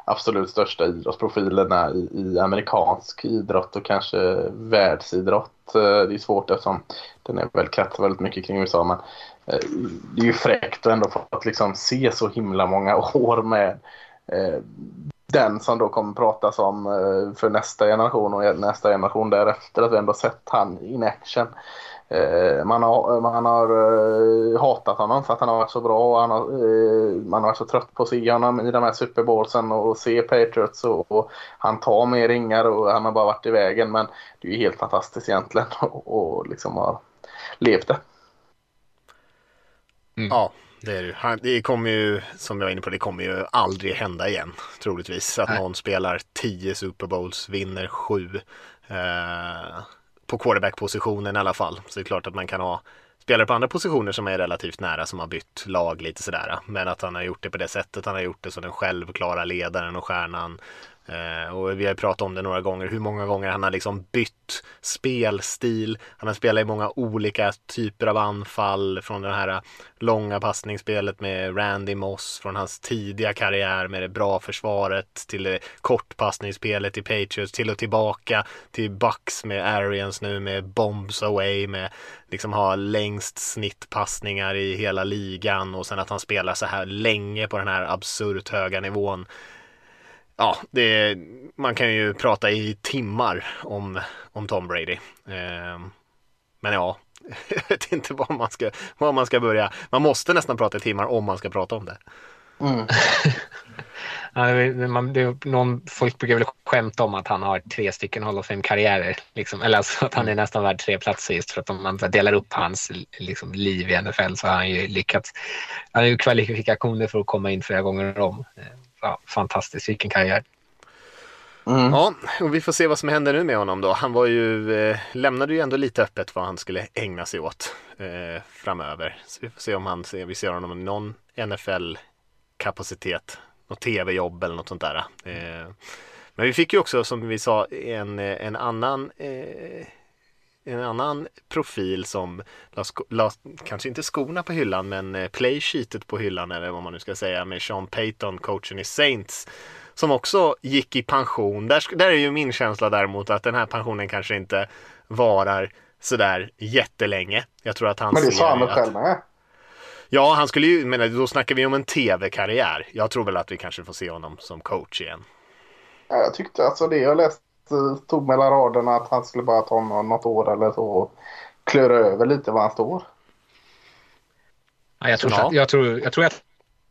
absolut största idrottsprofilerna i, i amerikansk idrott och kanske världsidrott. Eh, det är svårt eftersom den är väl kretsar väldigt mycket kring USA men eh, det är ju fräckt att ändå få att liksom se så himla många år med eh, den som då kommer pratas om för nästa generation och nästa generation därefter. Att vi ändå sett han in action. Eh, man har, man har uh, hatat honom för att han har varit så bra och han har, uh, man har varit så trött på att se honom i de här Super Bowlsen och se Patriots och, och, han tar mer ringar och han har bara varit i vägen men det är ju helt fantastiskt egentligen och, och liksom har levt det. Mm. Ja, det är det Det kommer ju, som jag var inne på, det kommer ju aldrig hända igen troligtvis. Att Nej. någon spelar tio Super Bowls, vinner sju. Uh, på quarterback-positionen i alla fall. Så det är klart att man kan ha spelare på andra positioner som är relativt nära som har bytt lag lite sådär. Men att han har gjort det på det sättet, han har gjort det som den självklara ledaren och stjärnan. Eh, och vi har pratat om det några gånger, hur många gånger han har liksom bytt spelstil. Han har spelat i många olika typer av anfall från det här långa passningsspelet med Randy Moss från hans tidiga karriär med det bra försvaret till det kortpassningsspelet i Patriots till och tillbaka till Bucks med Arians nu med Bombs Away med liksom ha längst snittpassningar i hela ligan och sen att han spelar så här länge på den här absurt höga nivån ja, det, man kan ju prata i timmar om, om Tom Brady. Eh, men ja, jag vet inte var man, ska, var man ska börja. Man måste nästan prata i timmar om man ska prata om det. Mm. ja, man, det, någon, folk brukar väl skämta om att han har tre stycken Hall of Fame-karriärer. Liksom. Eller alltså att han är mm. nästan värd tre platser just för att om man delar upp hans liksom, liv i NFL så har han ju lyckats. Han har ju kvalifikationer för att komma in flera gånger om ja, fantastiskt, vilken karriär. Mm. Ja, och vi får se vad som händer nu med honom då. Han var ju, eh, lämnade ju ändå lite öppet vad han skulle ägna sig åt eh, framöver. Så vi får se om han, vi ser honom någon NFL-kapacitet, något tv-jobb eller något sånt där. Eh, men vi fick ju också som vi sa en, en annan eh, en annan profil som la, la, kanske inte skorna på hyllan men eh, playsheetet på hyllan eller vad man nu ska säga med Sean Payton, coachen i Saints som också gick i pension. Där, där är ju min känsla däremot att den här pensionen kanske inte varar sådär jättelänge. Jag tror att han Men det sa han väl själv med? Ja, han skulle ju, men då snackar vi om en tv-karriär. Jag tror väl att vi kanske får se honom som coach igen. Ja, Jag tyckte alltså det jag läste stod mellan raderna att han skulle bara ta nå- något år eller så och klöra över lite var han står. Ja, jag, tror Ja. att, jag, tror, jag tror att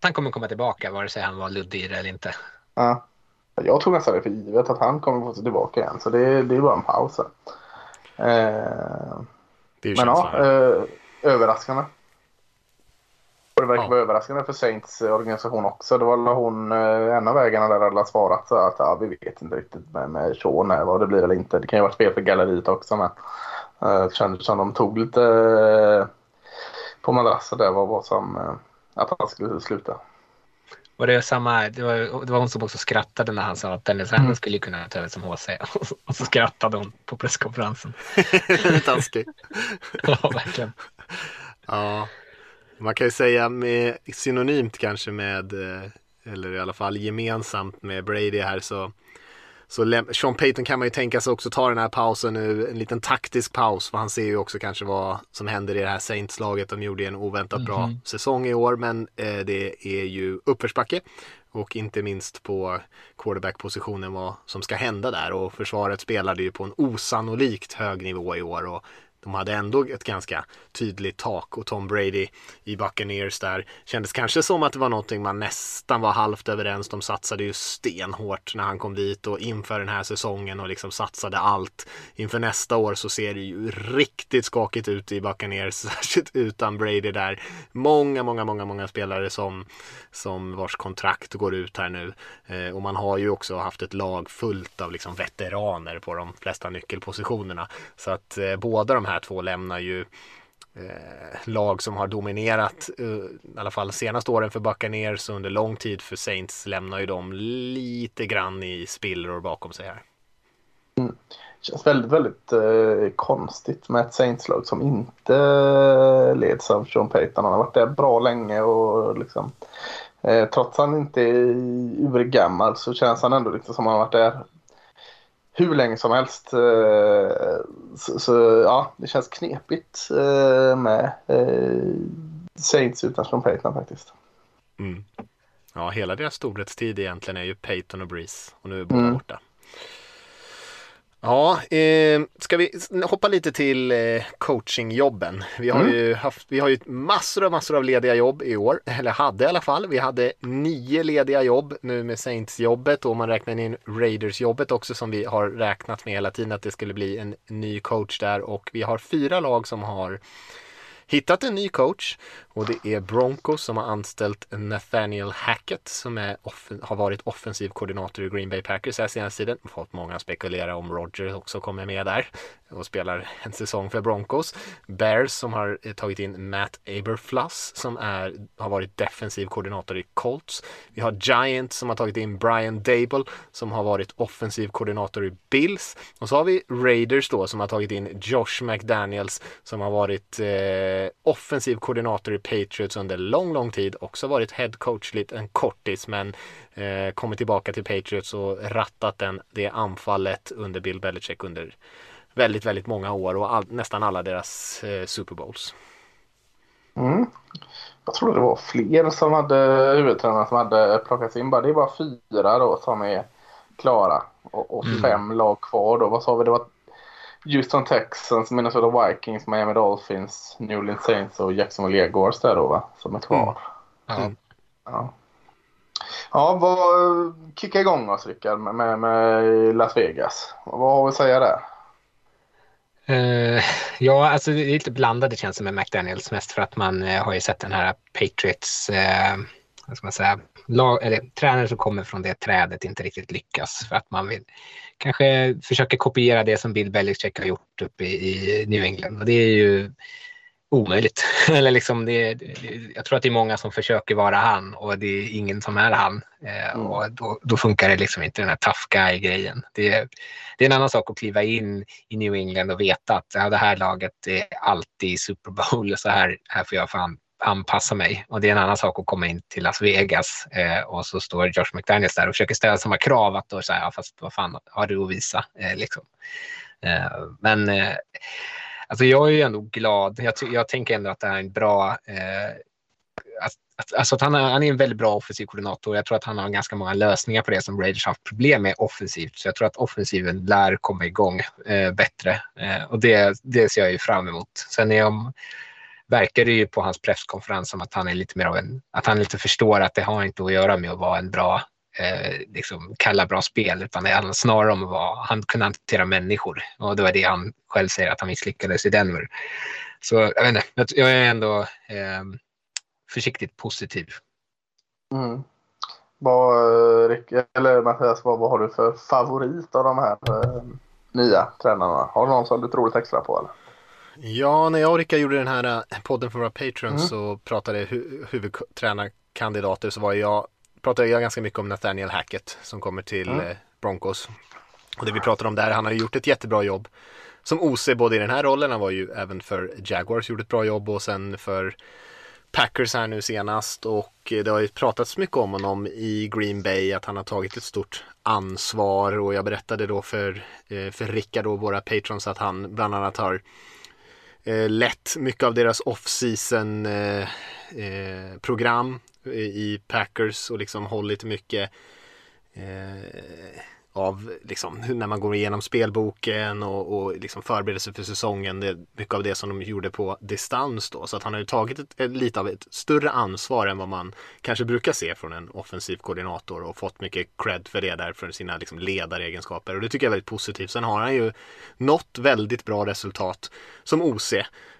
han kommer komma tillbaka vare sig han var luddig eller inte. Ja. Jag tror nästan det är för givet att han kommer få sig tillbaka igen. Så det, det är bara en paus. Eh, Det är ju men ja, eh, överraskande. Verkar Ja. vara överraskande för Saints organisation också. Det var hon, eh, en av ägarna där hade svarat så att ja, vi vet inte riktigt med, med Sean här, vad det blir eller inte. Det kan ju vara spel för galleriet också men eh, det kändes som de tog lite eh, på madrasser där vad, vad som eh, att han skulle sluta. Och det, är samma, det, var, det var hon som också skrattade när han sa att Dennis Allen skulle ju kunna ta över som HC. Och så skrattade hon på presskonferensen. Lite taskig. Ja, verkligen. Ja, man kan ju säga med, synonymt kanske med, eh, eller i alla fall gemensamt med Brady här så så Sean Payton kan man ju tänka sig också ta den här pausen nu, en liten taktisk paus, för han ser ju också kanske vad som händer i det här Saints-laget. De gjorde en oväntat bra säsong i år, men eh, det är ju uppförsbacke och inte minst på quarterback-positionen vad som ska hända där och försvaret spelade ju på en osannolikt hög nivå i år och de hade ändå ett ganska tydligt tak och Tom Brady i Buccaneers där kändes kanske som att det var någonting man nästan var halvt överens. De satsade ju stenhårt när han kom dit och inför den här säsongen och liksom satsade allt. Inför nästa år så ser det ju riktigt skakigt ut i Buccaneers, särskilt utan Brady där. Många, många, många, många spelare som, som vars kontrakt går ut här nu. Eh, och man har ju också haft ett lag fullt av liksom veteraner på de flesta nyckelpositionerna. Så att eh, båda de här två lämnar ju eh, lag som har dominerat eh, i alla fall senaste åren för Buccaneers och under lång tid för Saints lämnar ju de lite grann i spillror bakom sig här. Det känns väldigt, väldigt eh, konstigt med ett Saints-lag som inte leds av Sean Payton. Han har varit där bra länge och liksom eh, trots att han inte är urgammal så känns han ändå liksom som han har varit där hur länge som helst. Eh, så, så ja, det känns knepigt eh, med eh, Saints utan Sean Payton faktiskt. Mm. Ja, hela deras storhetstid egentligen är ju Peyton och Breeze och nu är båda Mm. borta. Ja, eh, ska vi hoppa lite till eh, coachingjobben. Vi har Mm. ju haft, vi har ju massor och massor av lediga jobb i år, eller hade i alla fall. Vi hade nio lediga jobb nu med Saints-jobbet och man räknar in Raiders-jobbet också som vi har räknat med hela tiden att det skulle bli en ny coach där och vi har fyra lag som har hittat en ny coach och det är Broncos som har anställt Nathaniel Hackett som är har varit offensiv koordinator i Green Bay Packers här senaste tiden. Fått många att spekulera om Roger också kommer med där och spelar en säsong för Broncos. Bears som har eh, tagit in Matt Aberfluss som är, har varit defensiv koordinator i Colts. Vi har Giants som har tagit in Brian Dable som har varit offensiv koordinator i Bills. Och så har vi Raiders då som har tagit in Josh McDaniels som har varit eh, offensiv koordinator i Patriots under lång, lång tid. Också varit head coach lite en kortis men eh, kommit tillbaka till Patriots och rattat den, det anfallet under Bill Belichick under väldigt, väldigt många år och all, nästan alla deras eh, Super Bowls. Mm. Jag trodde det var fler som hade huvudtränare som hade plockats in. Bara, det är bara fyra då som är klara och, och fem lag kvar då. Vad sa vi? Det var Houston Texans, Minnesota Vikings, Miami Dolphins, New Orleans Saints och Jacksonville Jaguars där då va? Som är kvar. Ja. Ja. Ja, vad, kicka igång oss Rickard med, med, med Las Vegas. Vad har vi att säga där? Uh, ja, alltså det är lite blandade känslor med McDaniels mest för att man uh, har ju sett den här Patriots, uh, vad ska man säga, lag, eller, tränare som kommer från det trädet inte riktigt lyckas för att man vill kanske försöka kopiera det som Bill Belichick har gjort uppe i, i New England. Och det är ju omöjligt. Eller liksom det, det, jag tror att det är många som försöker vara han och det är ingen som är han. Eh, mm. Och då, då, funkar det liksom inte den här tough guy-grejen. Det, det, är en annan sak att kliva in i New England och veta att ja, det här laget är alltid Super Bowl och så här, här får jag fan anpassa mig. Och det är en annan sak att komma in till Las Vegas eh, och så står Josh McDaniels där och försöker ställa samma krav att då säga, ja, fast vad fan har du att visa? Eh, liksom. Eh, men eh, alltså jag är ju ändå glad. Jag, jag tänker ändå att det här är en bra eh, att, att, alltså att han, är, han är en väldigt bra offensiv koordinator. Jag tror att han har ganska många lösningar på det som Raiders haft problem med offensivt. Så jag tror att offensiven lär komma igång eh, bättre eh, och det, det ser jag ju fram emot. Sen är jag, verkar det ju på hans presskonferens som att han är lite mer av en, att han lite förstår att det har inte att göra med att vara en bra eh, liksom kalla bra spel utan det handlar snarare om vara, han kunde hantera människor och det var det han själv säger att han misslyckades i Denver. Så jag vet inte, jag är ändå eh, försiktigt positiv. Mm. Vad, eller Mattias, vad, vad har du för favorit av de här eh, nya tränarna? Har du någon som du tror lite extra på? Eller? Ja, när jag och Rickard gjorde den här eh, podden för våra patrons mm. och pratade hu huvudtränarkandidater så var jag pratade jag ganska mycket om Nathaniel Hackett som kommer till mm. Eh, Broncos. Och det vi pratade om där, han har gjort ett jättebra jobb som OC både i den här rollen, han var ju även för Jaguars gjort ett bra jobb och sen för Packers här nu senast och eh, det har ju pratats mycket om honom i Green Bay att han har tagit ett stort ansvar och jag berättade då för, eh, för Rickard och våra patrons att han bland annat har lett mycket av deras off-season program i Packers och liksom hållit mycket eh, av liksom, när man går igenom spelboken och, och liksom förbereder sig för säsongen. Det är mycket av det som de gjorde på distans då. Så att han har ju tagit ett, ett, lite av ett större ansvar än vad man kanske brukar se från en offensiv koordinator och fått mycket cred för det där för sina liksom ledaregenskaper. Och det tycker jag är väldigt positivt. Sen har han ju nått väldigt bra resultat som OC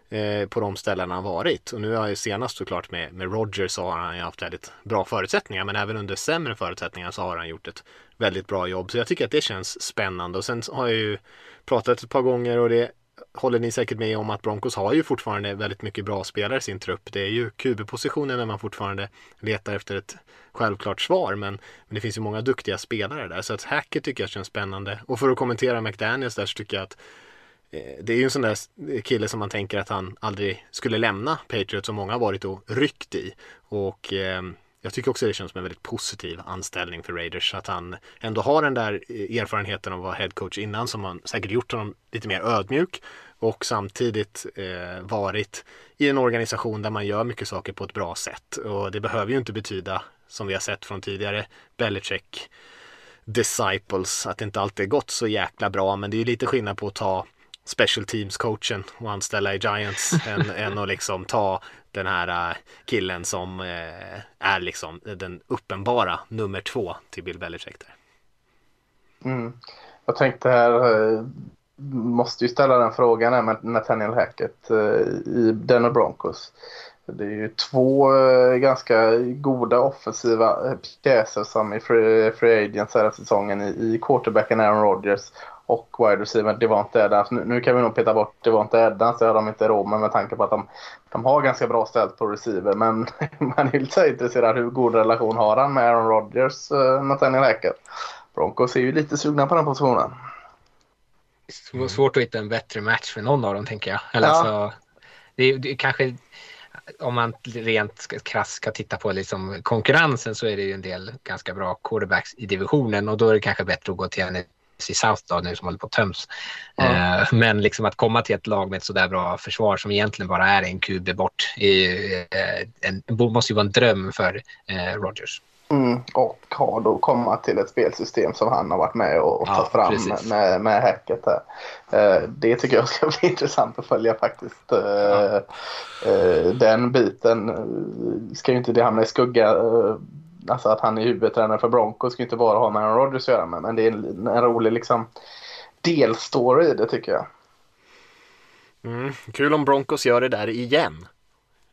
eh, på de ställena han varit. Och nu har jag senast såklart med, med Rogers så har han ju haft väldigt bra förutsättningar men även under sämre förutsättningar så har han gjort ett väldigt bra jobb. Så jag tycker att det känns spännande och sen har jag ju pratat ett par gånger och det håller ni säkert med om att Broncos har ju fortfarande väldigt mycket bra spelare i sin trupp. Det är ju QB-positionen när man fortfarande letar efter ett självklart svar men, men det finns ju många duktiga spelare där så att Hacker tycker jag känns spännande. Och för att kommentera McDaniels där så tycker jag att Eh, det är ju en sån där kille som man tänker att han aldrig skulle lämna Patriots som många har varit och ryckt i. Och eh, jag tycker också det känns som en väldigt positiv anställning för Raiders. Att han ändå har den där eh, erfarenheten av att vara headcoach innan som har säkert gjort honom lite mer ödmjuk. Och samtidigt eh, varit i en organisation där man gör mycket saker på ett bra sätt. Och det behöver ju inte betyda, som vi har sett från tidigare, Belichick disciples, att det inte alltid gått så jäkla bra. Men det är ju lite skillnad på att ta special teams coachen och anställa i Giants än, än att liksom ta den här äh, killen som äh, är liksom den uppenbara nummer två till Bill Belichick. Där. Mm. Jag tänkte här, äh, måste ju ställa den frågan här med Nathaniel Hackett i Denver Broncos. Det är ju två ganska goda offensiva pjäser som i Free, free Agents här säsongen i quarterbacken Aaron Rodgers och wide receiver Devonte Adams. Nu, nu kan vi nog peta bort Devonte Adams, det har de inte råd med med tanke på att de, de har ganska bra ställt på receiver. Men man är lite intresserad hur god relation har han med Aaron Rodgers, uh, Nathaniel Hackett. Broncos är ju lite sugna på den positionen. Svårt att hitta en bättre match för någon av dem tänker jag. Eller ja. alltså, det, är, det kanske om man rent krasst ska titta på liksom konkurrensen så är det ju en del ganska bra quarterbacks i divisionen och då är det kanske bättre att gå till en i South då, nu som håller på att töms. Mm. Eh, men liksom att komma till ett lag med ett sådär bra försvar som egentligen bara är en QB bort är, eh, en, måste ju vara en dröm för eh, Rogers. Mm, och har då komma till ett spelsystem som han har varit med och, och tagit fram precis. med, med hacket. Eh, det tycker jag ska bli intressant att följa faktiskt. Eh, ja. eh, den biten eh, ska ju inte det hamna i skugga alltså att han är huvudtränare för Broncos ska inte bara ha med Aaron Rodgers att göra med. Men det är en, en rolig liksom delstory i det tycker jag. Mm, kul om Broncos gör det där igen.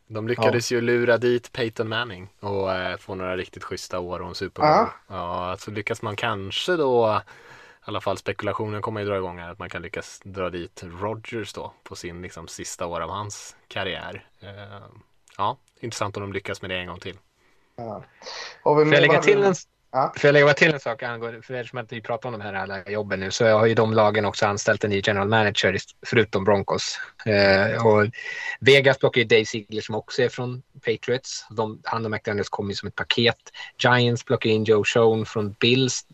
De lyckades ja. ju lura dit Peyton Manning och eh, få några riktigt schyssta år och en Super Bowl. Ja. ja, så lyckas man kanske då alla fall spekulationen kommer ju dra igång här att man kan lyckas dra dit Rogers då på sin liksom sista år av hans karriär. Eh, ja, intressant om de lyckas med det en gång till. Ja. Får jag lägga till en, Ja. Får jag lägga till en sak angående, för eftersom att vi pratar om de här alla jobben nu, så har ju de lagen också anställt en ny general manager förutom Broncos. Eh, och Vegas plockar ju Dave Ziegler som också är från Patriots. De, han och McDaniels kommer ju som ett paket. Giants plockar in Joe Schoen från Bills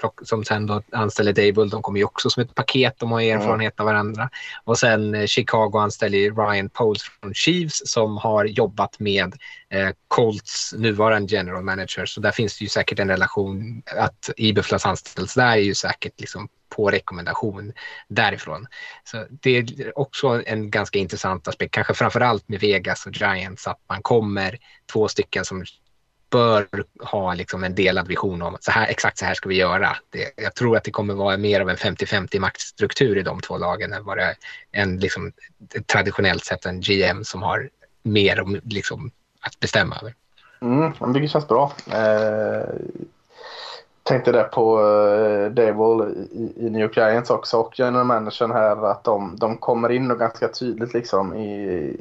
plock, som sen då anställer Dable. De kommer ju också som ett paket. De har erfarenhet av varandra. Och sen eh, Chicago anställer ju Ryan Poles från Chiefs som har jobbat med eh, Colts nuvarande general manager. Så där finns det ju säkert en relation att Iberflas anställs där är ju säkert liksom på rekommendation därifrån. Så det är också en ganska intressant aspekt, kanske framför allt med Vegas och Giants, att man kommer två stycken som bör ha liksom en delad vision om så här, exakt så här ska vi göra. Det, jag tror att det kommer vara mer av en 50-50 maktstruktur i de två lagen än vad det är en, liksom, traditionellt sett en GM som har mer om, liksom, att bestämma över. Mm, det känns bra. Eh, tänkte det på uh, Devil i, i New York Giants också och general managern här att de, de kommer in och ganska tydligt liksom i,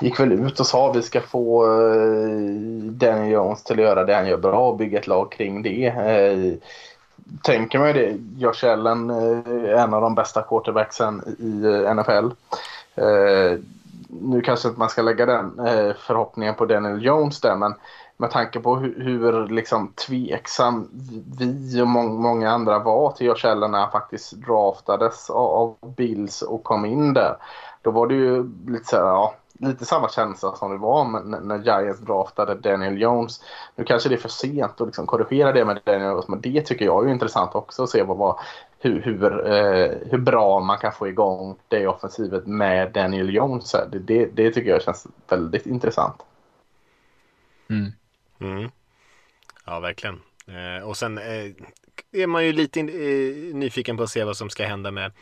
gick väl ut och sa vi ska få uh, Daniel Jones till att göra det han gör bra och bygga ett lag kring det. Uh, tänker mig det, Josh Allen, är en av de bästa quarterbacksen i NFL. Nu kanske inte man ska lägga den förhoppningen på Daniel Jones där men med tanke på hur, hur liksom tveksam vi och må många andra var till Josh Allen när han faktiskt draftades av, av Bills och kom in där. Då var det ju lite, så här, ja, lite samma känsla som det var när, när Giants draftade Daniel Jones. Nu kanske det är för sent att liksom korrigera det med Daniel Jones men det tycker jag är intressant också att se vad, vad, hur, hur, eh, hur bra man kan få igång det offensivet med Daniel Jones. Det, det, det tycker jag känns väldigt intressant. Mm. Mm. Ja, verkligen. Eh, och sen eh, är man ju lite in, eh, nyfiken på att se vad som ska hända med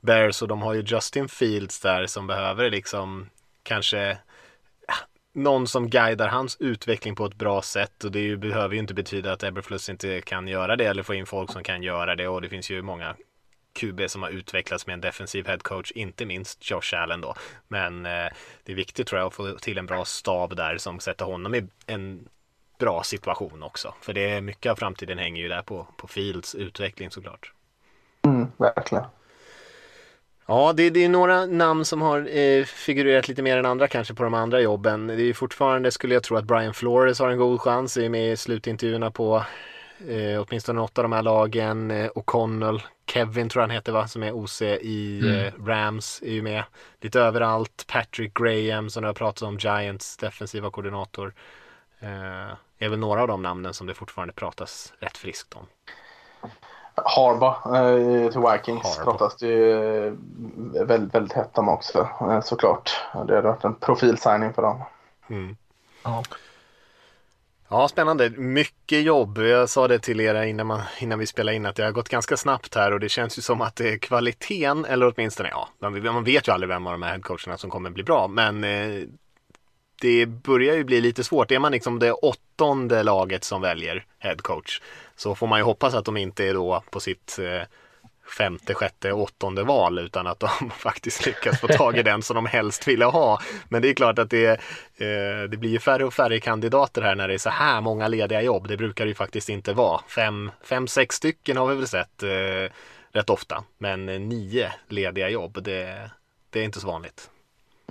Bears och de har ju Justin Fields där som behöver liksom kanske någon som guidar hans utveckling på ett bra sätt och det ju, behöver ju inte betyda att Eberflus inte kan göra det eller få in folk som kan göra det och det finns ju många QB som har utvecklats med en defensiv headcoach, inte minst Josh Allen då. Men eh, det är viktigt tror jag att få till en bra stab där som sätter honom i en bra situation också. För det är mycket av framtiden hänger ju där på, på Fields utveckling såklart. Mm, verkligen. Ja, det, det är några namn som har eh, figurerat lite mer än andra kanske på de andra jobben. Det är ju fortfarande, skulle jag tro, att Brian Flores har en god chans. Är med i slutintervjuerna på eh, åtminstone åtta av de här lagen. Eh, O'Connell, Kevin tror jag han heter va, som är OC i Mm. eh, Rams, är ju med lite överallt. Patrick Graham som du har pratat om, Giants defensiva koordinator. Eh, är väl några av de namnen som det fortfarande pratas rätt friskt om. Harbaugh eh, till Vikings Harbaugh. pratas det ju eh, väldigt, väldigt hett om också eh, såklart. Det har varit en profilsigning för dem. Mm. Ja. Ja, spännande. Mycket jobb. Jag sa det till er innan, man, innan vi spelade in att det har gått ganska snabbt här och det känns ju som att det är kvaliteten, eller åtminstone ja, man, man vet ju aldrig vem av de här headcoacherna som kommer bli bra, men eh, det börjar ju bli lite svårt. Är man liksom det åttonde laget som väljer headcoach så får man ju hoppas att de inte är då på sitt eh, femte, sjätte, åttonde val utan att de faktiskt lyckas få tag i den som de helst ville ha. Men det är klart att det, eh, det blir ju färre och färre kandidater här när det är så här många lediga jobb. Det brukar det ju faktiskt inte vara. Fem, fem sex stycken har vi väl sett eh, rätt ofta. Men eh, nio lediga jobb, det, det är inte så vanligt.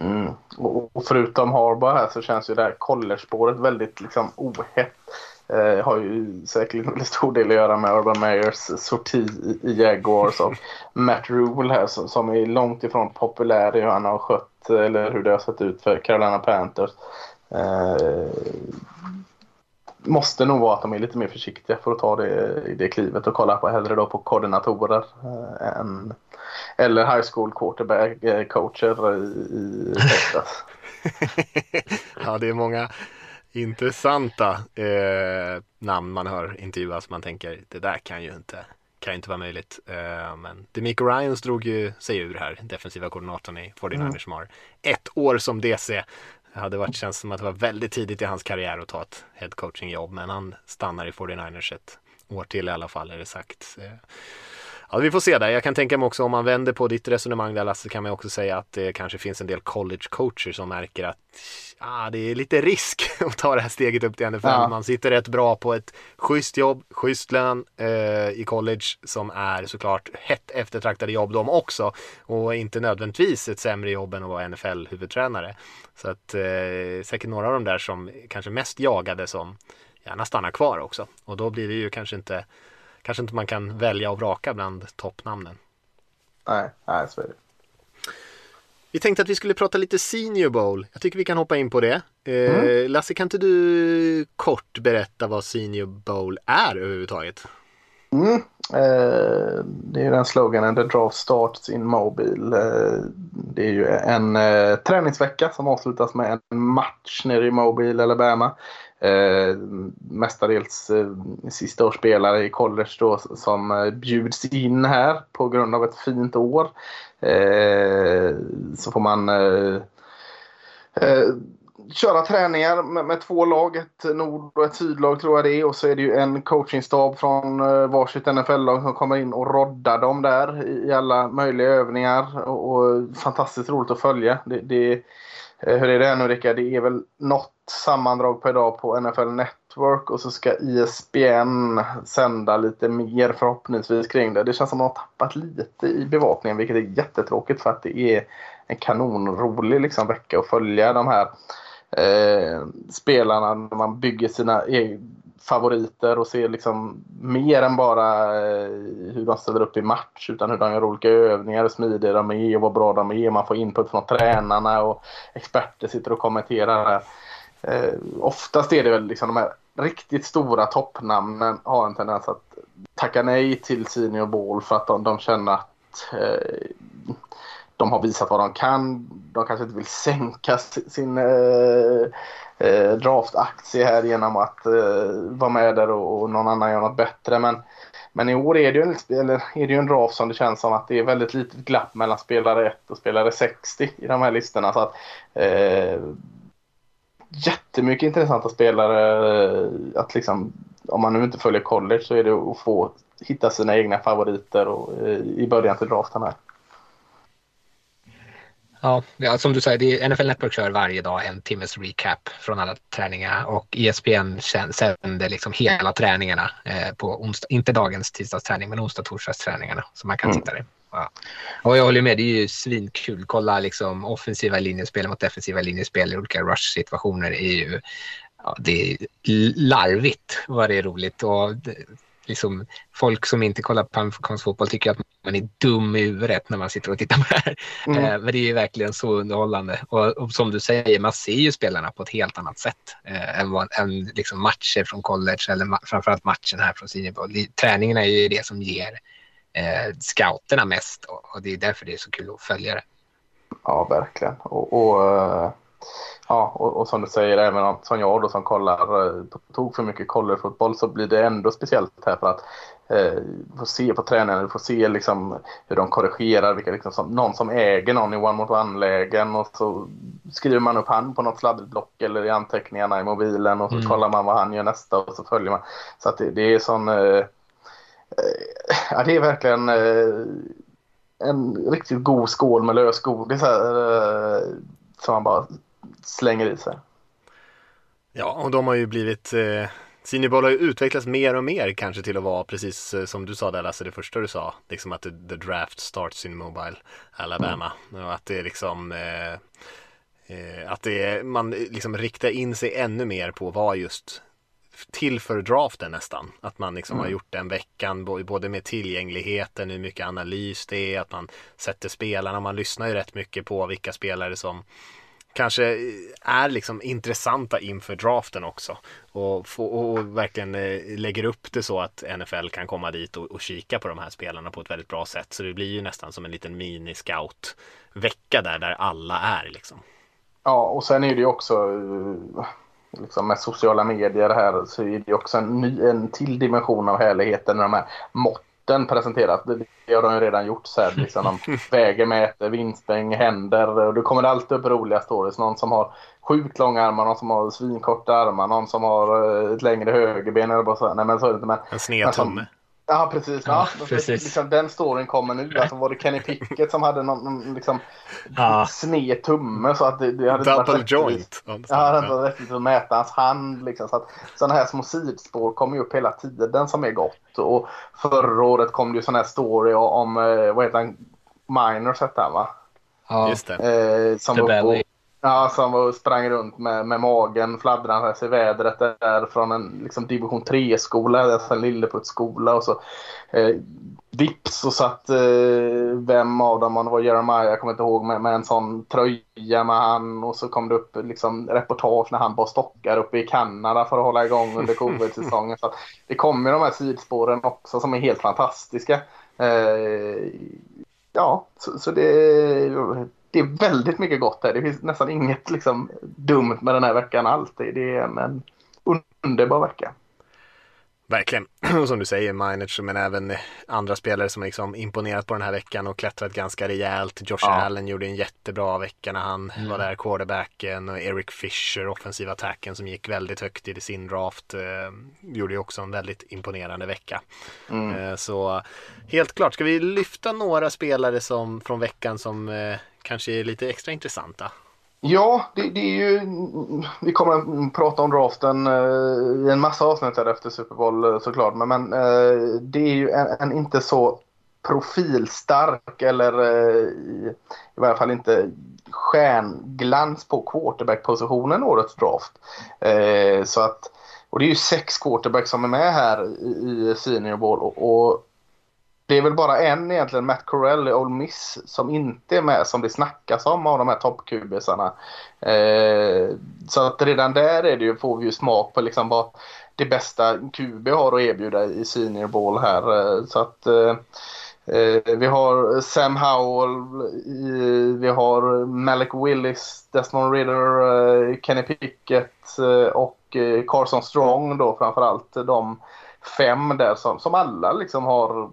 Mm. Och, och förutom Harbaugh här så känns ju det här college-spåret väldigt liksom ohett. Eh, har ju säkert en stor del att göra med Urban Meyers sorti i, i Jaguars och Matt Rule här som, som är långt ifrån populär i hur han har skött eller hur det har sett ut för Carolina Panthers. Eh, måste nog vara att de är lite mer försiktiga för att ta det det klivet och kolla på hellre då på koordinatorer eh, än, eller high school quarterback eh, coacher i, i Texas. ja, det är många intressanta eh, namn man hör intervjuas. Man tänker det där kan ju inte, kan ju inte vara möjligt. Eh, men Demico Ryans drog ju sig ur här, defensiva koordinatorn i 49ers Mm. som har ett år som DC. Det hade varit, känns som att det var väldigt tidigt i hans karriär att ta ett headcoachingjobb men han stannar i 49ers ett år till i alla fall är det sagt. Eh, Ja, vi får se där. Jag kan tänka mig också om man vänder på ditt resonemang där Lasse kan man också säga att det kanske finns en del college coacher som märker att ah, det är lite risk att ta det här steget upp till NFL. Ja. Man sitter rätt bra på ett schysst jobb, schysst lön eh, i college som är såklart hett eftertraktade jobb de också och inte nödvändigtvis ett sämre jobb än att vara NFL-huvudtränare. Så att eh, säkert några av de där som kanske mest jagade som gärna stannar kvar också och då blir det ju kanske inte kanske inte man kan välja och vraka bland toppnamnen. Nej, nej så är det. Vi tänkte att vi skulle prata lite Senior Bowl. Jag tycker vi kan hoppa in på det. Eh, mm. Lasse, kan inte du kort berätta vad Senior Bowl är överhuvudtaget? Mm. Eh, det är ju den sloganen The Draft Starts in Mobile. Eh, det är ju en eh, träningsvecka som avslutas med en match nere i Mobile, Alabama. Eh, mestadels eh, sista årsspelare i college då, som eh, bjuds in här på grund av ett fint år. Eh, så får man eh, eh, köra träningar med, med, två lag, ett nord och ett sydlag tror jag det är. Och så är det ju en coachingstab från eh, varsitt NFL-lag som kommer in och roddar dem där i, i alla möjliga övningar. Och, och fantastiskt roligt att följa. Det, det, Eh, hur är det nu Rickard? Det är väl något sammandrag per dag på NFL Network och så ska ISBN sända lite mer förhoppningsvis kring det. Det känns som att de har tappat lite i bevakningen vilket är jättetråkigt för att det är en kanonrolig liksom, vecka att följa de här eh, spelarna när man bygger sina e- favoriter och ser liksom mer än bara eh, hur de ställer upp i match utan hur de gör olika övningar, hur smidiga de är och vad bra de är. Man får input från tränarna och experter sitter och kommenterar. Eh, oftast är det väl liksom de här riktigt stora toppnamnen har en tendens att tacka nej till senior ball för att de, de känner att eh, de har visat vad de kan. De kanske inte vill sänka sin eh, eh, draftaktie här genom att eh, vara med där och, och, någon annan gör något bättre. Men, men i år är det, ju en, eller är det ju en draft som det känns som att det är väldigt litet glapp mellan spelare 1 och spelare 60 i de här listorna. Så att, eh, jättemycket intressanta spelare. Eh, att liksom, om man nu inte följer college så är det att få hitta sina egna favoriter och, eh, i början till draften här. Ja, som du säger, NFL Network kör varje dag en timmes recap från alla träningar och ESPN sänder liksom hela träningarna eh, på onsdag, inte dagens tisdagsträning men onsdag torsdagsträningarna som man kan mm. titta i. Ja. Och jag håller med, det är ju svinkul. Kolla liksom offensiva linjespel mot defensiva linjespel i olika rush-situationer är ju ja, det är larvigt vad det är roligt. Och liksom, folk som inte kollar på amerikansk fotboll tycker att man är dum i huvudet när man sitter och tittar på det här. Mm. Eh, men det är ju verkligen så underhållande. Och, och, som du säger, man ser ju spelarna på ett helt annat sätt eh, än, vad, än liksom matcher från college eller ma framförallt matchen här från senior. Träningen är ju det som ger eh, scouterna mest och, och, det är därför det är så kul att följa det. Ja, verkligen. och, och uh Ja, och, och, som du säger, även om, som jag då som kollar eh, tok för mycket collegefotboll så blir det ändå speciellt här för att eh, få se på tränarna, du får se liksom hur de korrigerar, vilka liksom som, någon som äger någon i one mot one-lägen och så skriver man upp han på något sladdblock eller i anteckningarna i mobilen och så mm. kollar man vad han gör nästa och så följer man. Så att det, det är sån, eh, eh ja det är verkligen eh, en riktigt god skål med lösgodis här. Som man bara slänger i sig. Ja, och de har ju blivit eh... Senior har ju utvecklats mer och mer kanske till att vara precis eh, som du sa där Lasse, det första du sa, liksom att the, the draft starts in Mobile Alabama. Mm. Och att det är liksom eh, eh, att det är, man liksom riktar in sig ännu mer på vad just till för draften nästan. Att man liksom mm. har gjort den veckan både med tillgängligheten, hur mycket analys det är, att man sätter spelarna, man lyssnar ju rätt mycket på vilka spelare som kanske är liksom intressanta inför draften också. Och, få, och verkligen eh, lägger upp det så att NFL kan komma dit och, och kika på de här spelarna på ett väldigt bra sätt. Så det blir ju nästan som en liten mini-scout-vecka där, där alla är liksom. Ja, och sen är det ju också eh, liksom med sociala medier här så är det också en, ny, en till dimension av härligheten med de här mått sporten presenterat. Det, har de ju redan gjort. Så här, liksom, de väger, mäter, vinstbäng, händer. Och då kommer det alltid upp roliga stories. Någon som har sjukt långa armar, någon som har svinkorta armar, någon som har eh, ett längre högerben. Eller bara så. Nej men så är det inte. Men, En sned tumme. Ja, precis. Ja, Ja, precis. Liksom, den storyn kommer nu. Alltså, var det Kenny Pickett som hade någon, någon liksom, Ja. sned tumme? Så att det, det hade Double joint. Ja, det hade varit rättvist att mäta hans hand. Liksom, så att, sådana här små sidspår kommer ju upp hela tiden som är gott. Och förra året kom det ju sån här story om, eh, vad heter han, Miners hette han va? Ja. Just det. Eh, som The Belly. Ja, som sprang runt med, med magen fladdrandes i vädret där från en liksom, division 3-skola, alltså en Lilleputtskola och så eh, vips och satt eh, vem av dem, om det var Jeremiah, jag kommer inte ihåg, med, med en sån tröja med han och så kom det upp liksom, reportage när han bara stockar uppe i Kanada för att hålla igång under covid-säsongen. Så att det kommer de här sidspåren också som är helt fantastiska. Eh, ja, så, så det, det är väldigt mycket gott här. Det finns nästan inget liksom, dumt med den här veckan alls. Det, det är en, en underbar vecka. Verkligen. Och som du säger, Miners men även andra spelare som liksom imponerat på den här veckan och klättrat ganska rejält. Josh Ja. Allen gjorde en jättebra vecka när han var där, quarterbacken och Eric Fisher, offensiva attacken som gick väldigt högt i sin draft, eh, gjorde ju också en väldigt imponerande vecka. Mm. Eh, så helt klart, ska vi lyfta några spelare som, från veckan som eh, kanske är lite extra intressanta? Ja, det, det är ju... Vi kommer att prata om draften eh, i en massa avsnitt här efter Super Bowl eh, såklart. Men, men eh, det är ju en, en inte så profilstark eller eh, i, i varje fall inte stjärnglans på quarterback-positionen årets draft. Eh, så att, och det är ju sex quarterbacks som är med här i, i Senior Bowl. Och, och det är väl bara en egentligen, Matt Corell i Ole Miss, som inte är med som det snackas om av de här toppkubisarna. Eh, så att redan där är det ju, får vi ju smak på liksom vad det bästa QB har att erbjuda i Senior Bowl här. Eh, så att eh, eh vi har Sam Howell, vi har Malik Willis, Desmond Ridder, eh, Kenny Pickett eh, och eh, Carson Strong då framförallt. De fem där som, som alla liksom har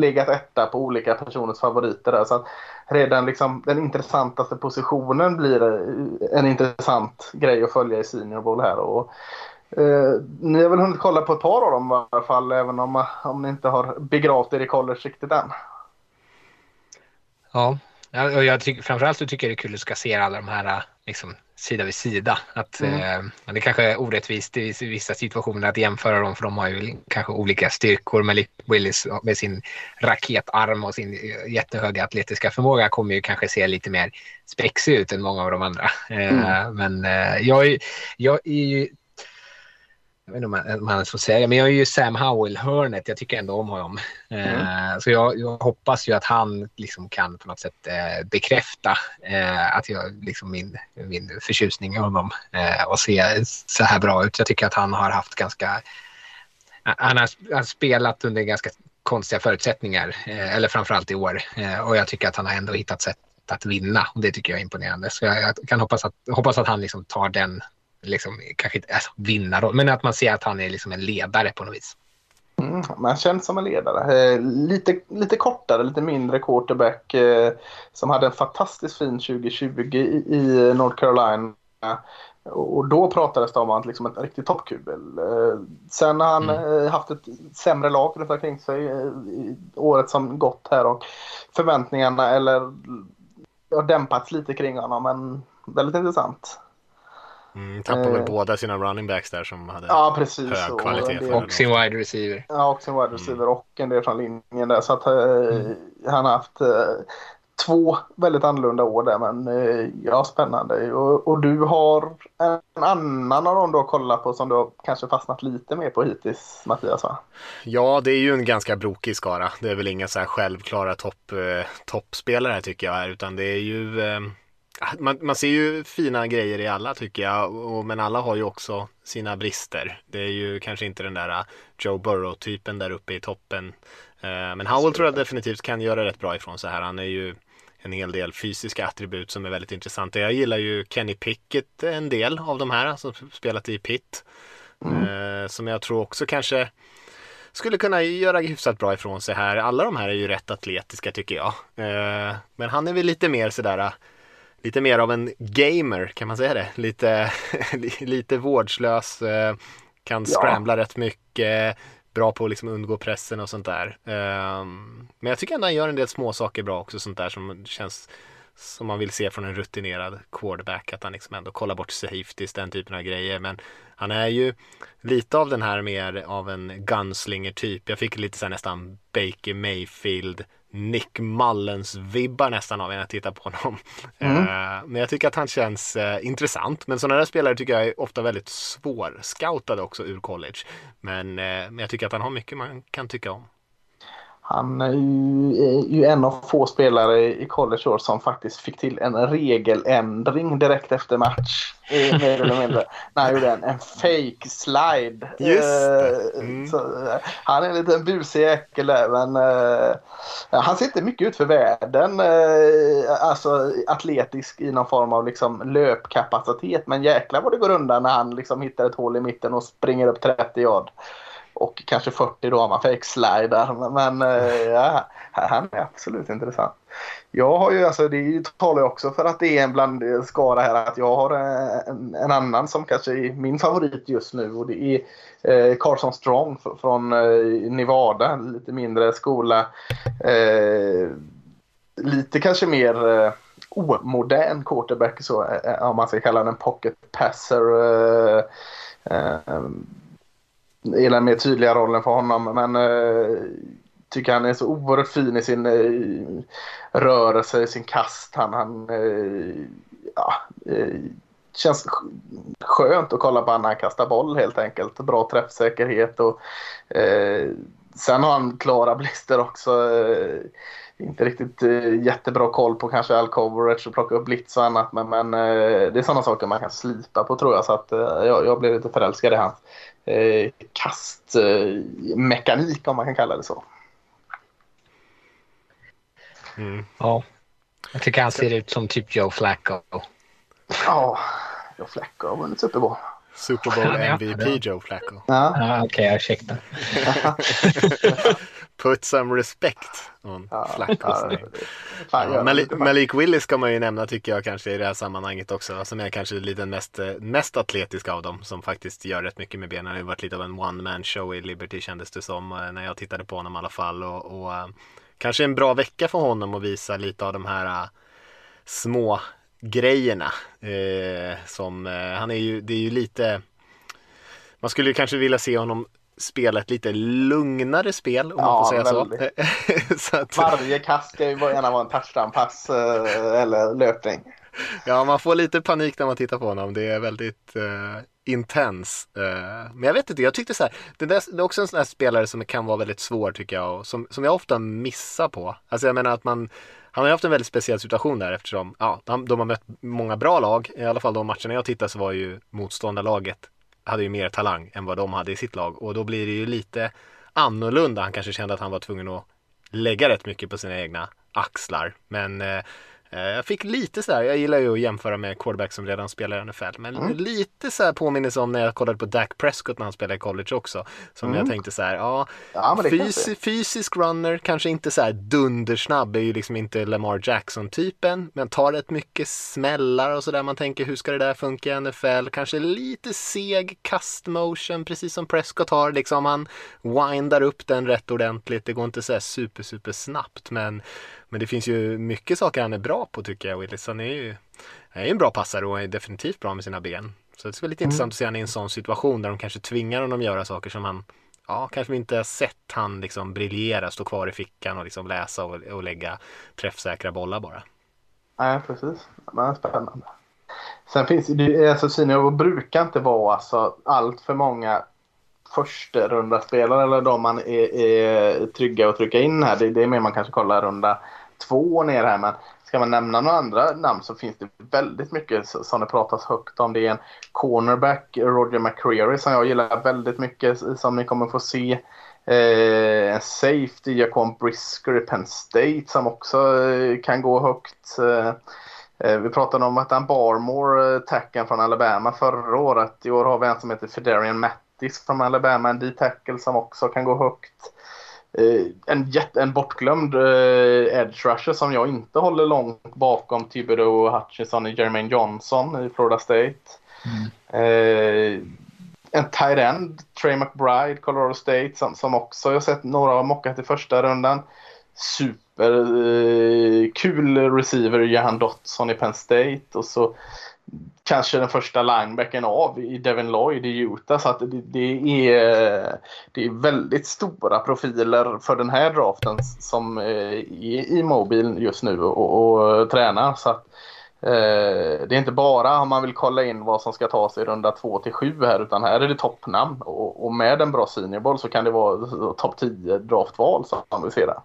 legat etta på olika personers favoriter där. Så att redan liksom den intressantaste positionen blir en intressant grej att följa i Senior Bowl här. Och, eh, ni har väl hunnit kolla på ett par av dem i alla fall, även om, om ni inte har begravt er i college riktigt än. Ja, Ja, och jag tycker, framförallt så tycker jag det är kul att ska se alla de här liksom, sida vid sida. Att, Mm. eh, men det kanske är orättvist i vissa situationer att jämföra dem för de har ju kanske olika styrkor. Men Willis med sin raketarm och sin eh, jättehöga atletiska förmåga kommer ju kanske se lite mer spexig ut än många av de andra. Eh, Men eh, jag, är- jag är ju jag vet inte om man, man får säga men jag är ju Sam Howell-hörnet. Jag tycker ändå om honom. Eh, så jag, jag hoppas ju att han liksom kan på något sätt eh, bekräfta eh, att jag, liksom min, min förtjusning i honom eh, och se så här bra ut. Jag tycker att han har haft ganska... Han har, han har spelat under ganska konstiga förutsättningar, eh, eller framförallt i år. Eh, och jag tycker att han har ändå hittat sätt att vinna och det tycker jag är imponerande. Så jag, jag kan hoppas att, hoppas att han liksom tar den liksom, kanske inte alltså, vinnarroll, men att man ser att han är liksom en ledare på något vis. Mm, man känns som en ledare. Eh, lite, lite kortare, lite mindre quarterback eh, som hade en fantastiskt fin 2020 i, i North Carolina. Och då pratades det om att liksom ett riktigt toppkubel. Eh, sen har han eh, haft ett sämre lag runt omkring sig eh, året som gått här och förväntningarna eller har dämpats lite kring honom men väldigt intressant. Mm, tappade väl Eh. båda sina running backs där som hade Ja precis. hög Och kvalitet. för Och sin wide receiver. Ja, och sin wide receiver och en del från linjen där. Så att eh, han har haft eh, två väldigt annorlunda år där. Men eh, ja, spännande. Och, och du har en annan av dem du har kollat på som du har kanske fastnat lite mer på hittills, Mattias va? Ja, det är ju en ganska brokig skara. Det är väl inga så här självklara topp, eh, toppspelare här tycker jag här, utan det är ju eh, man, man ser ju fina grejer i alla tycker jag, och, men alla har ju också sina brister. Det är ju kanske inte den där eh, Joe Burrow-typen där uppe i toppen. Eh, men Howell tror jag definitivt kan göra rätt bra ifrån sig här. Han är ju en hel del fysiska attribut som är väldigt intressanta. Jag gillar ju Kenny Pickett en del av de här som spelat i Pitt. Eh, som jag tror också kanske skulle kunna göra hyfsat bra ifrån sig här. Alla de här är ju rätt atletiska tycker jag. Men han är väl lite mer sådär lite mer av en gamer, kan man säga det? Lite, lite vårdslös, eh, kan Ja. scrambla rätt mycket, bra på att liksom undgå pressen och sånt där. Ehm, Men jag tycker ändå han gör en del små saker bra också, sånt där som känns som man vill se från en rutinerad quarterback, att han liksom ändå kollar bort safeties, den typen av grejer. Men han är ju lite av den här mer av en gunslinger typ. Jag fick lite så här nästan Baker Mayfield, Nick Mullens-vibbar nästan av när jag tittar på honom. Eh, men jag tycker att han känns eh, intressant. Men sådana där spelare tycker jag är ofta väldigt svårscoutade också ur college. Men, eh, men jag tycker att han har mycket man kan tycka om. Han är ju, en av få spelare i college år som faktiskt fick till en regeländring direkt efter match. eh, Mer eller mindre. Han gjorde en, en fake slide. Just. Eh, Mm. Så, eh, han är en liten busig äckel där, men eh, han ser inte mycket ut för världen. Eh, alltså atletisk i någon form av liksom, löpkapacitet. Men jäklar vad det går undan när han liksom hittar ett hål i mitten och springer upp 30 yard. Och kanske 40 då om man fake slidar. Men eh, ja, han är absolut intressant. Jag har ju, alltså det talar ju också för att det är en bland eh, skara här att jag har eh, en, en annan som kanske är min favorit just nu och det är eh, Carson Strong från eh, Nevada, en lite mindre skola. Eh, lite kanske mer eh, omodern quarterback så, eh, om man ska kalla den pocket passer. I den mer tydliga rollen för honom. Men eh, tycker han är så oerhört fin i sin eh, rörelse, i sin kast. Han, han eh, ja, eh, känns skönt att kolla på när han kastar boll helt enkelt. Bra träffsäkerhet och eh, sen har han klara blister också. Eh, inte riktigt eh, jättebra koll på kanske all coverage och plocka upp blitz och annat. Men, men eh, det är sådana saker man kan slipa på tror jag. Så att, eh, jag, jag blev lite förälskad i hans eh, kastmekanik om man kan kalla det så. Mm. Ja. Jag tycker han ser ut som typ Joe Flacco. Ja, Joe Flacco har vunnit Super Bowl. Super Bowl. MVP Joe Flacco. Ja. Ja, Okej, jag ursäktar. Put some respect on Ja, Flaccos ja, Malik. Malik Willis ska man ju nämna tycker jag kanske i det här sammanhanget också. Som är kanske lite den mest, eh, mest atletiska av dem. Som faktiskt gör rätt mycket med benen. Det har ju varit lite av en one man show i Liberty kändes det som. eh, När jag tittade på honom i alla fall. Och, och eh, kanske en bra vecka för honom att visa lite av de här eh, små grejerna. Eh, som, han är ju, det är ju lite man skulle ju kanske vilja se honom spela ett lite lugnare spel om man Ja, får säga så. väldigt. så att, Varje kast ska ju gärna vara en touchdown-pass eh, eller löpning. Ja, man får lite panik när man tittar på honom. Det är väldigt eh, intens. Eh, men jag vet inte, jag tyckte så här. Det, där, det är också en sån här spelare som kan vara väldigt svår tycker jag. Och som, som jag ofta missar på. Alltså jag menar att man han har ju haft en väldigt speciell situation där eftersom ja, de, de har mött många bra lag. I alla fall de matcherna jag tittade så var ju motståndarlaget hade ju mer talang än vad de hade i sitt lag. Och då blir det ju lite annorlunda. Han kanske kände att han var tvungen att lägga rätt mycket på sina egna axlar. Men eh, jag fick lite så här, jag gillar ju att jämföra med quarterback som redan spelar i NFL. Men lite så här påminnelse om när jag kollade på Dak Prescott när han spelade i college också. Som jag tänkte så här, ja, Ja, fysi- fysisk runner, kanske inte så här dundersnabb, är ju liksom inte Lamar Jackson-typen. Men tar rätt mycket smällar och sådär. Man tänker hur ska det där funka i NFL? Kanske lite seg cast motion, precis som Prescott har. Liksom han windar upp den rätt ordentligt. Det går inte så här super, super snabbt. Men, men det finns ju mycket saker han är bra på tycker jag, Willis. Han är ju är en bra passare och är definitivt bra med sina ben. Så det ska bli lite intressant att se han i en sån situation där de kanske tvingar honom göra saker som han Ja, kanske vi inte har sett han liksom briljera, stå kvar i fickan och liksom läsa och, och lägga träffsäkra bollar bara. Nej, precis. Men spännande. Sen finns det, alltså Senior brukar inte vara alltså, allt för många första runda spelare eller de man är, är trygga att trycka in här. Det, det är mer man kanske kollar runda två ner här. Men ska man nämna några andra namn så finns det väldigt mycket som det pratas högt om. Det är en cornerback, Roger McCreary, som jag gillar väldigt mycket som ni kommer få se. Eh, en safety, Jacob Brisker i Penn State som också eh, kan gå högt. Eh, eh vi pratade om att han Barmore, eh, tacken från Alabama förra året. I år har vi en som heter Federian Mattis från Alabama, en D-tackle som också kan gå högt. Eh, en, jätte, en bortglömd eh, edge rusher som jag inte håller långt bakom Thibodeau och i Jermaine Johnson i Florida State. Eh, en tight end, Trey McBride, Colorado State, som, som också jag sett några har mockat i första rundan. Superkul eh, receiver, Jahan Dotson i Penn State. Och så kanske den första linebacken av i Devin Lloyd i Utah. Så att det, det, är, det är väldigt stora profiler för den här draften som eh, är i mobil just nu och, och tränar. Så att, eh, det är inte bara om man vill kolla in vad som ska tas i runda 2 till 7 här utan här är det toppnamn. Och, och med en bra seniorboll så kan det vara topp 10 draftval som vi ser där.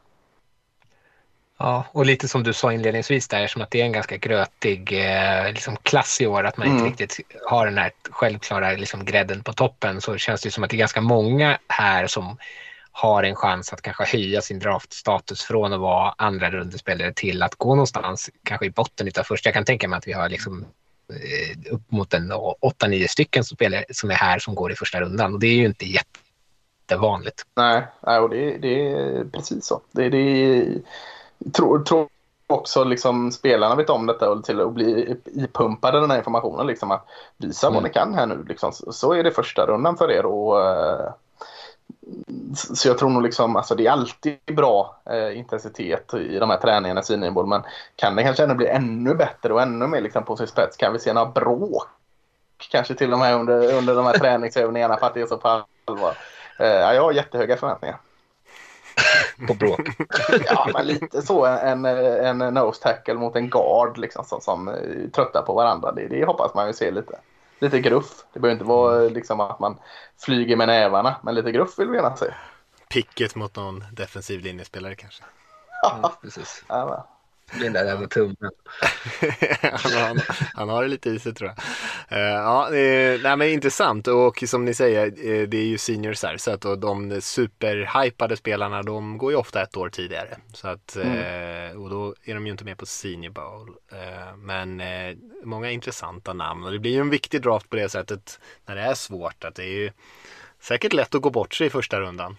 Ja, och lite som du sa inledningsvis där, som att det är en ganska grötig eh, liksom klass i år, att man mm. inte riktigt har den här självklara liksom, grädden på toppen, så känns det som att det är ganska många här som har en chans att kanske höja sin draftstatus från att vara andra rundespelare till att gå någonstans, kanske i botten utav första. Jag kan tänka mig att vi har liksom eh, upp mot en 8-9 stycken som, spelar, som är här som går i första rundan och det är ju inte jättevanligt. Nej, och det, det är precis så. Det, det, tror, tror också liksom spelarna vet om detta och till att bli ipumpade den här informationen. Liksom, att visa mm. vad ni kan här nu. Liksom. Så är det första rundan för er. Och, uh, så jag tror nog liksom, alltså det är alltid bra uh, intensitet i de här träningarna i Sineboll. Men kan det kanske ännu bli ännu bättre och ännu mer liksom, på sin spets? Kan vi se några bråk? Kanske till och med under, under de här träningsövningarna för att det är så på allvar. Uh, jag har jättehöga förväntningar. på bråk. ja, men lite så. En, en nose tackle mot en guard liksom, som, som tröttar på varandra. Det, det hoppas man ju se lite. Lite gruff. Det behöver inte vara liksom, att man flyger med nävarna, men lite gruff vill vi gärna se. Picket mot någon defensiv linjespelare kanske. Ja, precis. Ja, Blinda över tummen. han, han, har det lite i sig tror jag. Uh, ja, eh, nej, men intressant och som ni säger, eh, det är ju seniors här så att och de superhypade spelarna de går ju ofta ett år tidigare. Så att, mm. och då är de ju inte med på senior bowl. Men många intressanta namn och det blir ju en viktig draft på det sättet när det är svårt att det är ju säkert lätt att gå bort sig i första rundan.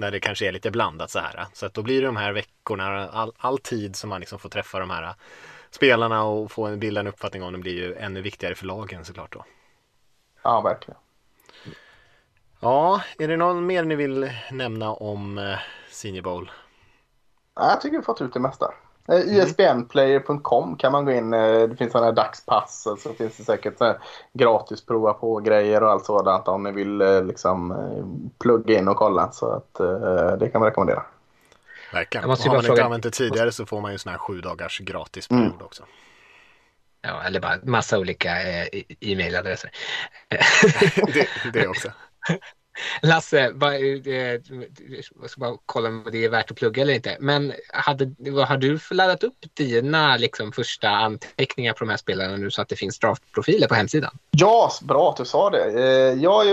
När det kanske är lite blandat så här. Så att då blir det de här veckorna, all, all tid som man liksom får träffa de här spelarna och få en bilda en uppfattning om det blir ju ännu viktigare för lagen såklart då. Ja, verkligen. Ja, är det någon mer ni vill nämna om eh, Senior Bowl? jag tycker vi fått ut det mesta. ISBNplayer.com eh, kan man gå in. Eh, det finns sådana dagspass. Så alltså finns det säkert gratis prova på grejer och allt sådant om ni vill eh, liksom plugga in och kolla. Så att det kan man rekommendera. Verkligen. Har man inte använt det tidigare så får man ju sån här sju dagars gratis period mm. också. Ja, eller bara massa olika e-mailadresser. det, det också. Lasse, bara, eh, jag ska bara kolla om det är värt att plugga eller inte. Men hade, vad har du laddat upp dina liksom, första anteckningar på de här spelarna nu så att det finns draftprofiler på hemsidan? Ja, bra att du sa det. Eh, jag,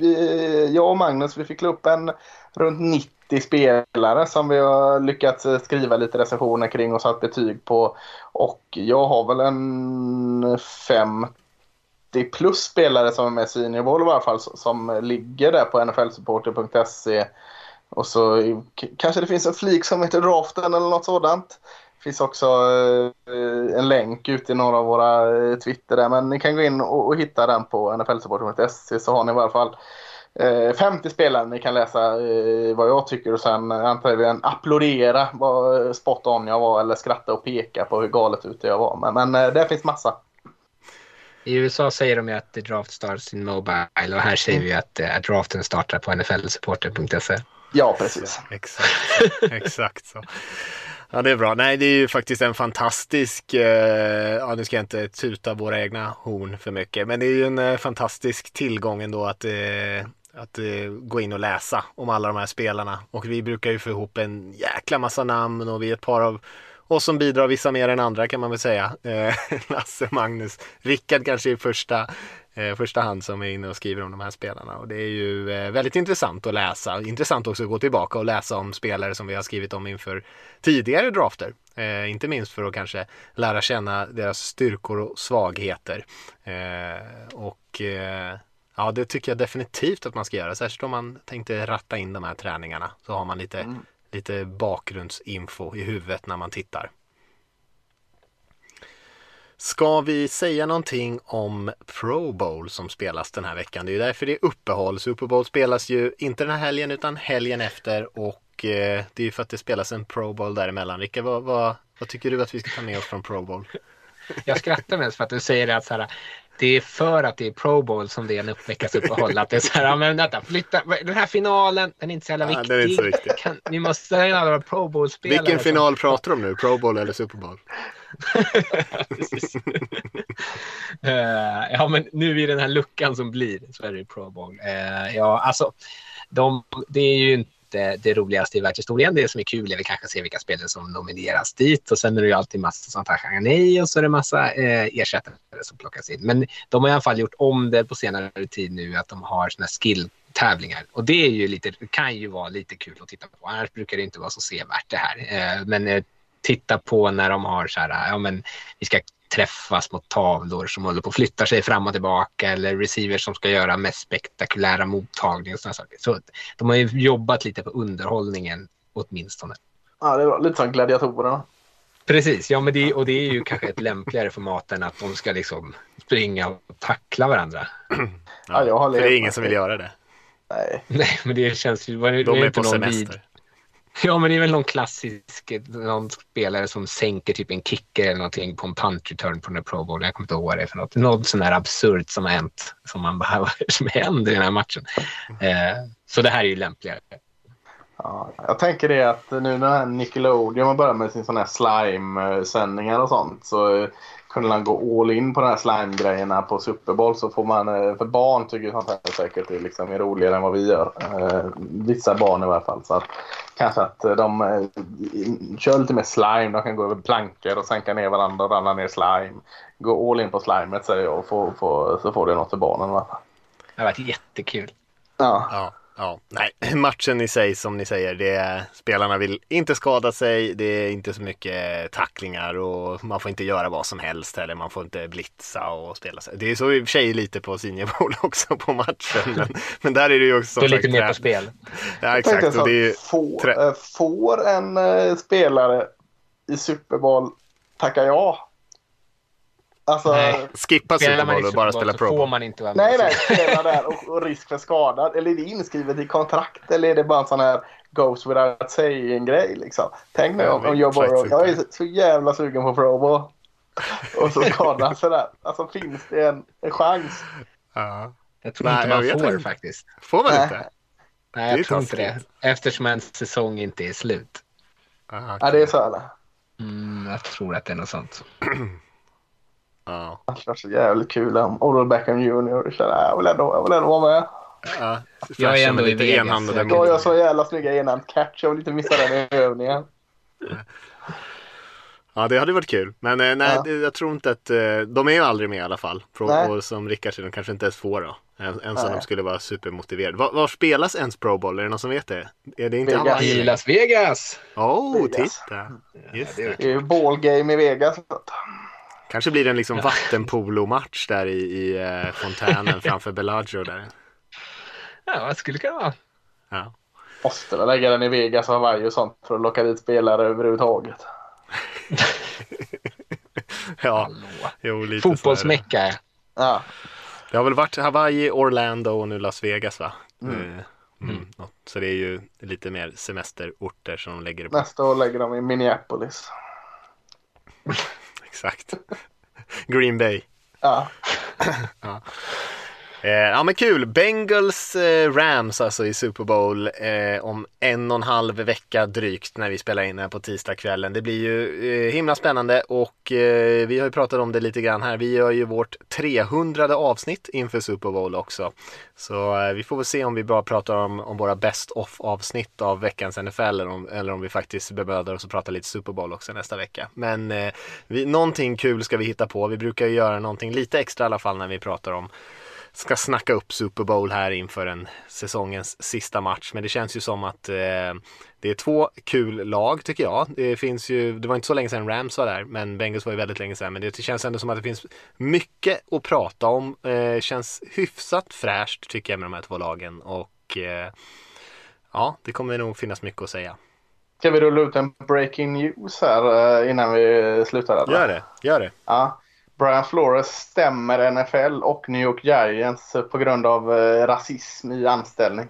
eh, jag och Magnus vi fick upp en runt 90 spelare som vi har lyckats skriva lite recensioner kring och satt betyg på. Och jag har väl en fem 30 plus spelare som är med i Senior i alla fall som ligger där på nflsupporter.se. Och så kanske det finns en flik som heter draften eller något sådant. Det finns också eh, en länk ute i några av våra eh, Twitter där. Men ni kan gå in och, och hitta den på nflsupporter.se så har ni i alla fall eh, 50 spelare ni kan läsa eh, vad jag tycker och sen eh, antagligen applådera vad spot on jag var eller skratta och peka på hur galet ute jag var. Men, men där finns massa. I USA säger de ju att the draft starts in mobile och här säger vi att uh, draften startar på nflsupporter.se. Ja, precis. Exakt, exakt så. Ja, det är bra. Nej, det är ju faktiskt en fantastisk, eh, ja nu ska jag inte tuta våra egna horn för mycket, men det är ju en eh, fantastisk tillgång ändå att, eh, att eh, gå in och läsa om alla de här spelarna. Och vi brukar ju få ihop en jäkla massa namn och vi är ett par av och som bidrar vissa mer än andra kan man väl säga. Eh, Lasse, Magnus, Rickard kanske i första, eh, första hand som är inne och skriver om de här spelarna. Och det är ju eh, väldigt intressant att läsa. Intressant också att gå tillbaka och läsa om spelare som vi har skrivit om inför tidigare drafter. Eh, inte minst för att kanske lära känna deras styrkor och svagheter. Eh, och eh, Ja, det tycker jag definitivt att man ska göra. Särskilt om man tänkte ratta in de här träningarna. Så har man lite, Mm lite bakgrundsinfo i huvudet när man tittar. Ska vi säga någonting om Pro Bowl som spelas den här veckan? Det är ju därför det är uppehåll. Super Bowl spelas ju inte den här helgen utan helgen efter och eh, det är ju för att det spelas en Pro Bowl däremellan. Rickard, vad, vad, vad tycker du att vi ska ta med oss från Pro Bowl? Jag skrattar mest för att du säger det att så här, det är för att det är Pro Bowl som det är en uppehåll. Att det är så här, ja, men vänta, flytta, den här finalen, den är inte så jävla Ja, viktig. den är inte så viktig. Kan, vi måste ha alla Pro Bowl-spelare. Vilken final pratar du om nu? Pro Bowl eller Super Bowl? Eh, ja, men nu i den här luckan som blir så är det Pro Bowl. Eh, ja, alltså, de, det är ju inte det roligaste i världshistorien. Det som är kul är väl kanske att se vilka spelare som nomineras dit och sen är det ju alltid massa som tackar nej och så är det massa eh, ersättare som plockas in. Men de har i alla fall gjort om det på senare tid nu att de har såna skill tävlingar och det är ju lite, kan ju vara lite kul att titta på. Annars brukar det inte vara så sevärt det här. Eh, men eh, titta på när de har så här, ja men vi ska träffas mot tavlor som håller på att flytta sig fram och tillbaka eller receivers som ska göra mest spektakulära mottagningar och sådana saker. Så de har ju jobbat lite på underhållningen åtminstone. Ja, det var lite som gladiatorerna. Precis, ja men det, och det är ju kanske ett lämpligare format än att de ska liksom springa och tackla varandra. Ja, jag har för det är ingen som vill göra det. Nej. Nej, men det känns ju... De är inte på någon semester. vid- Ja, men det är väl någon klassisk, någon spelare som sänker typ en kicker eller någonting på en punt return på den här Pro Bowl. Jag kommer inte ihåg vad det är för något. Något sån här absurt som har hänt, som man bara, vad som händer i den här matchen? Eh, så det här är ju lämpligare. Ja, jag tänker det att nu när Nickelodeon har börjat med sin sån här slime-sändningar och sånt så eh, kunde man gå all in på de här slime-grejerna på Super Bowl så får man, eh, för barn tycker sånt här säkert är liksom är roligare än vad vi gör. Eh, vissa barn i alla fall. Så att, kanske att de eh, kör lite mer slime, de kan gå över plankor och sänka ner varandra och ramla ner slime. Gå all in på slimet säger jag och få, få, så får det något för barnen i alla fall. Det har varit jättekul. Ja. Ja, ja. Nej, matchen i sig som ni säger, det är, spelarna vill inte skada sig, det är inte så mycket tacklingar och man får inte göra vad som helst heller, man får inte blitza och spela sig. Det är så i och för sig lite på Senior Bowl också på matchen, men, men där är det ju också som lite sagt mer på spel. Ja, Jag exakt. Och det är, får, eh, får en eh, spelare i Super Bowl tacka ja? Alltså, Nej. nej, skippa Super Bowl och bara spela Pro får man inte vara med. nej, spela där och, och risk för skada. Eller är det inskrivet i kontrakt eller är det bara en sån här goes without saying-grej liksom? Tänk nu om, Joe Burrow, jag är så, jävla sugen på Pro Bowl. Och så skadas sådär. Alltså finns det en, en chans? Ja. Jag tror Nej, inte man får inte. faktiskt. Får man Nej. inte? Nej, jag tror inte det. Eftersom en säsong inte är slut. Aha, Ja, det är så eller? Mm, jag tror att det är något sånt. Ja. Det hade varit så jävligt kul om Odell Beckham Jr. kände jag vill ändå, jag vill ändå vara med. Ja. Jag är ändå i lite Vegas, jag Då har jag så jävla snygga enhand catch. Jag vill inte missa den övningen. Ja, det hade varit kul. Men eh, nej, Ja. jag tror inte att eh, de är ju aldrig med i alla fall. Pro, Nej. och som Rickard säger, de kanske inte ens får då. Så Nej. de skulle vara supermotiverade. Var, var spelas ens Pro Bowl? Är det någon som vet det? Är det inte Vegas. I Las Vegas! Åh, oh, Vegas. titta! Just det är det. Det är ju ballgame i Vegas. Kanske blir det en liksom vattenpolomatch där i, i eh, fontänen framför Bellagio där. Ja, vad skulle det kunna vara? Ja. Måste väl lägga den i Vegas och Hawaii och sånt för att locka dit spelare överhuvudtaget. Ja, Hallå. jo, lite det. Fotbollsmecka. Ja. Det har väl varit Hawaii, Orlando och nu Las Vegas va? Mm. Eh, Mm. något. Så det är ju lite mer semesterorter som de lägger det på. Nästa år lägger de i Minneapolis. Exakt. Green Bay. Ja. Eh, ja men kul. Bengals eh, Rams alltså i Super Bowl eh, om en och en halv vecka drygt när vi spelar in här på tisdagskvällen. Det blir ju eh, himla spännande och eh, vi har ju pratat om det lite grann här. Vi gör ju vårt 300 avsnitt inför Super Bowl också. Så eh, vi får väl se om vi bara pratar om, om våra best off avsnitt av veckans NFL eller om, eller om vi faktiskt bemödar oss att prata lite Super Bowl också nästa vecka. Men eh, vi, någonting kul ska vi hitta på. Vi brukar ju göra någonting lite extra i alla fall när vi pratar om ska snacka upp Super Bowl här inför en säsongens sista match. Men det känns ju som att eh, det är två kul lag tycker jag. Det finns ju, det var inte så länge sedan Rams var där, men Bengals var ju väldigt länge sedan. Men det känns ändå som att det finns mycket att prata om. Eh, känns hyfsat fräscht tycker jag med de här två lagen och eh, ja, det kommer nog finnas mycket att säga. Ska vi rulla ut en breaking news här eh, innan vi slutar? Eller? Gör det, gör det. Ja. Brian Flores stämmer NFL och New York Giants på grund av eh, rasism i anställning.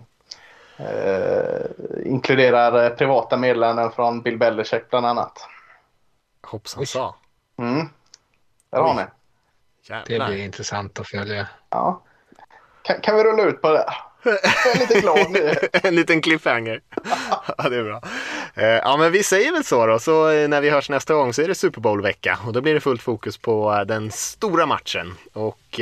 Eh, inkluderar eh, privata meddelanden från Bill Belichick bland annat. Hoppsan sa. Mm. Där har ni. Det blir intressant att följa. Ja. Kan, kan vi rulla ut på det? Jag är lite glad nu. en liten cliffhanger. ja, det är bra. Eh, ja, men vi säger väl så då. Så eh, när vi hörs nästa gång så är det Super Bowl-vecka och då blir det fullt fokus på eh, den stora matchen. Och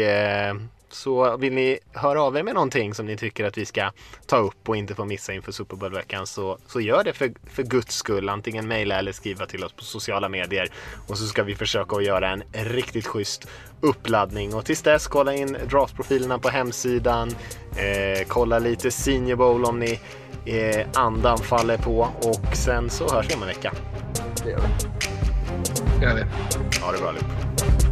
så vill ni höra av er med någonting som ni tycker att vi ska ta upp och inte få missa inför Super Bowl-veckan så, så gör det för, för guds skull. Antingen mejla eller skriva till oss på sociala medier och så ska vi försöka att göra en riktigt schysst uppladdning. Och tills dess, kolla in draftprofilerna på hemsidan. Eh, kolla lite Senior Bowl om ni eh, andan faller på och sen så hörs vi om en vecka. Det gör vi. Gör det. Ha det bra allihop.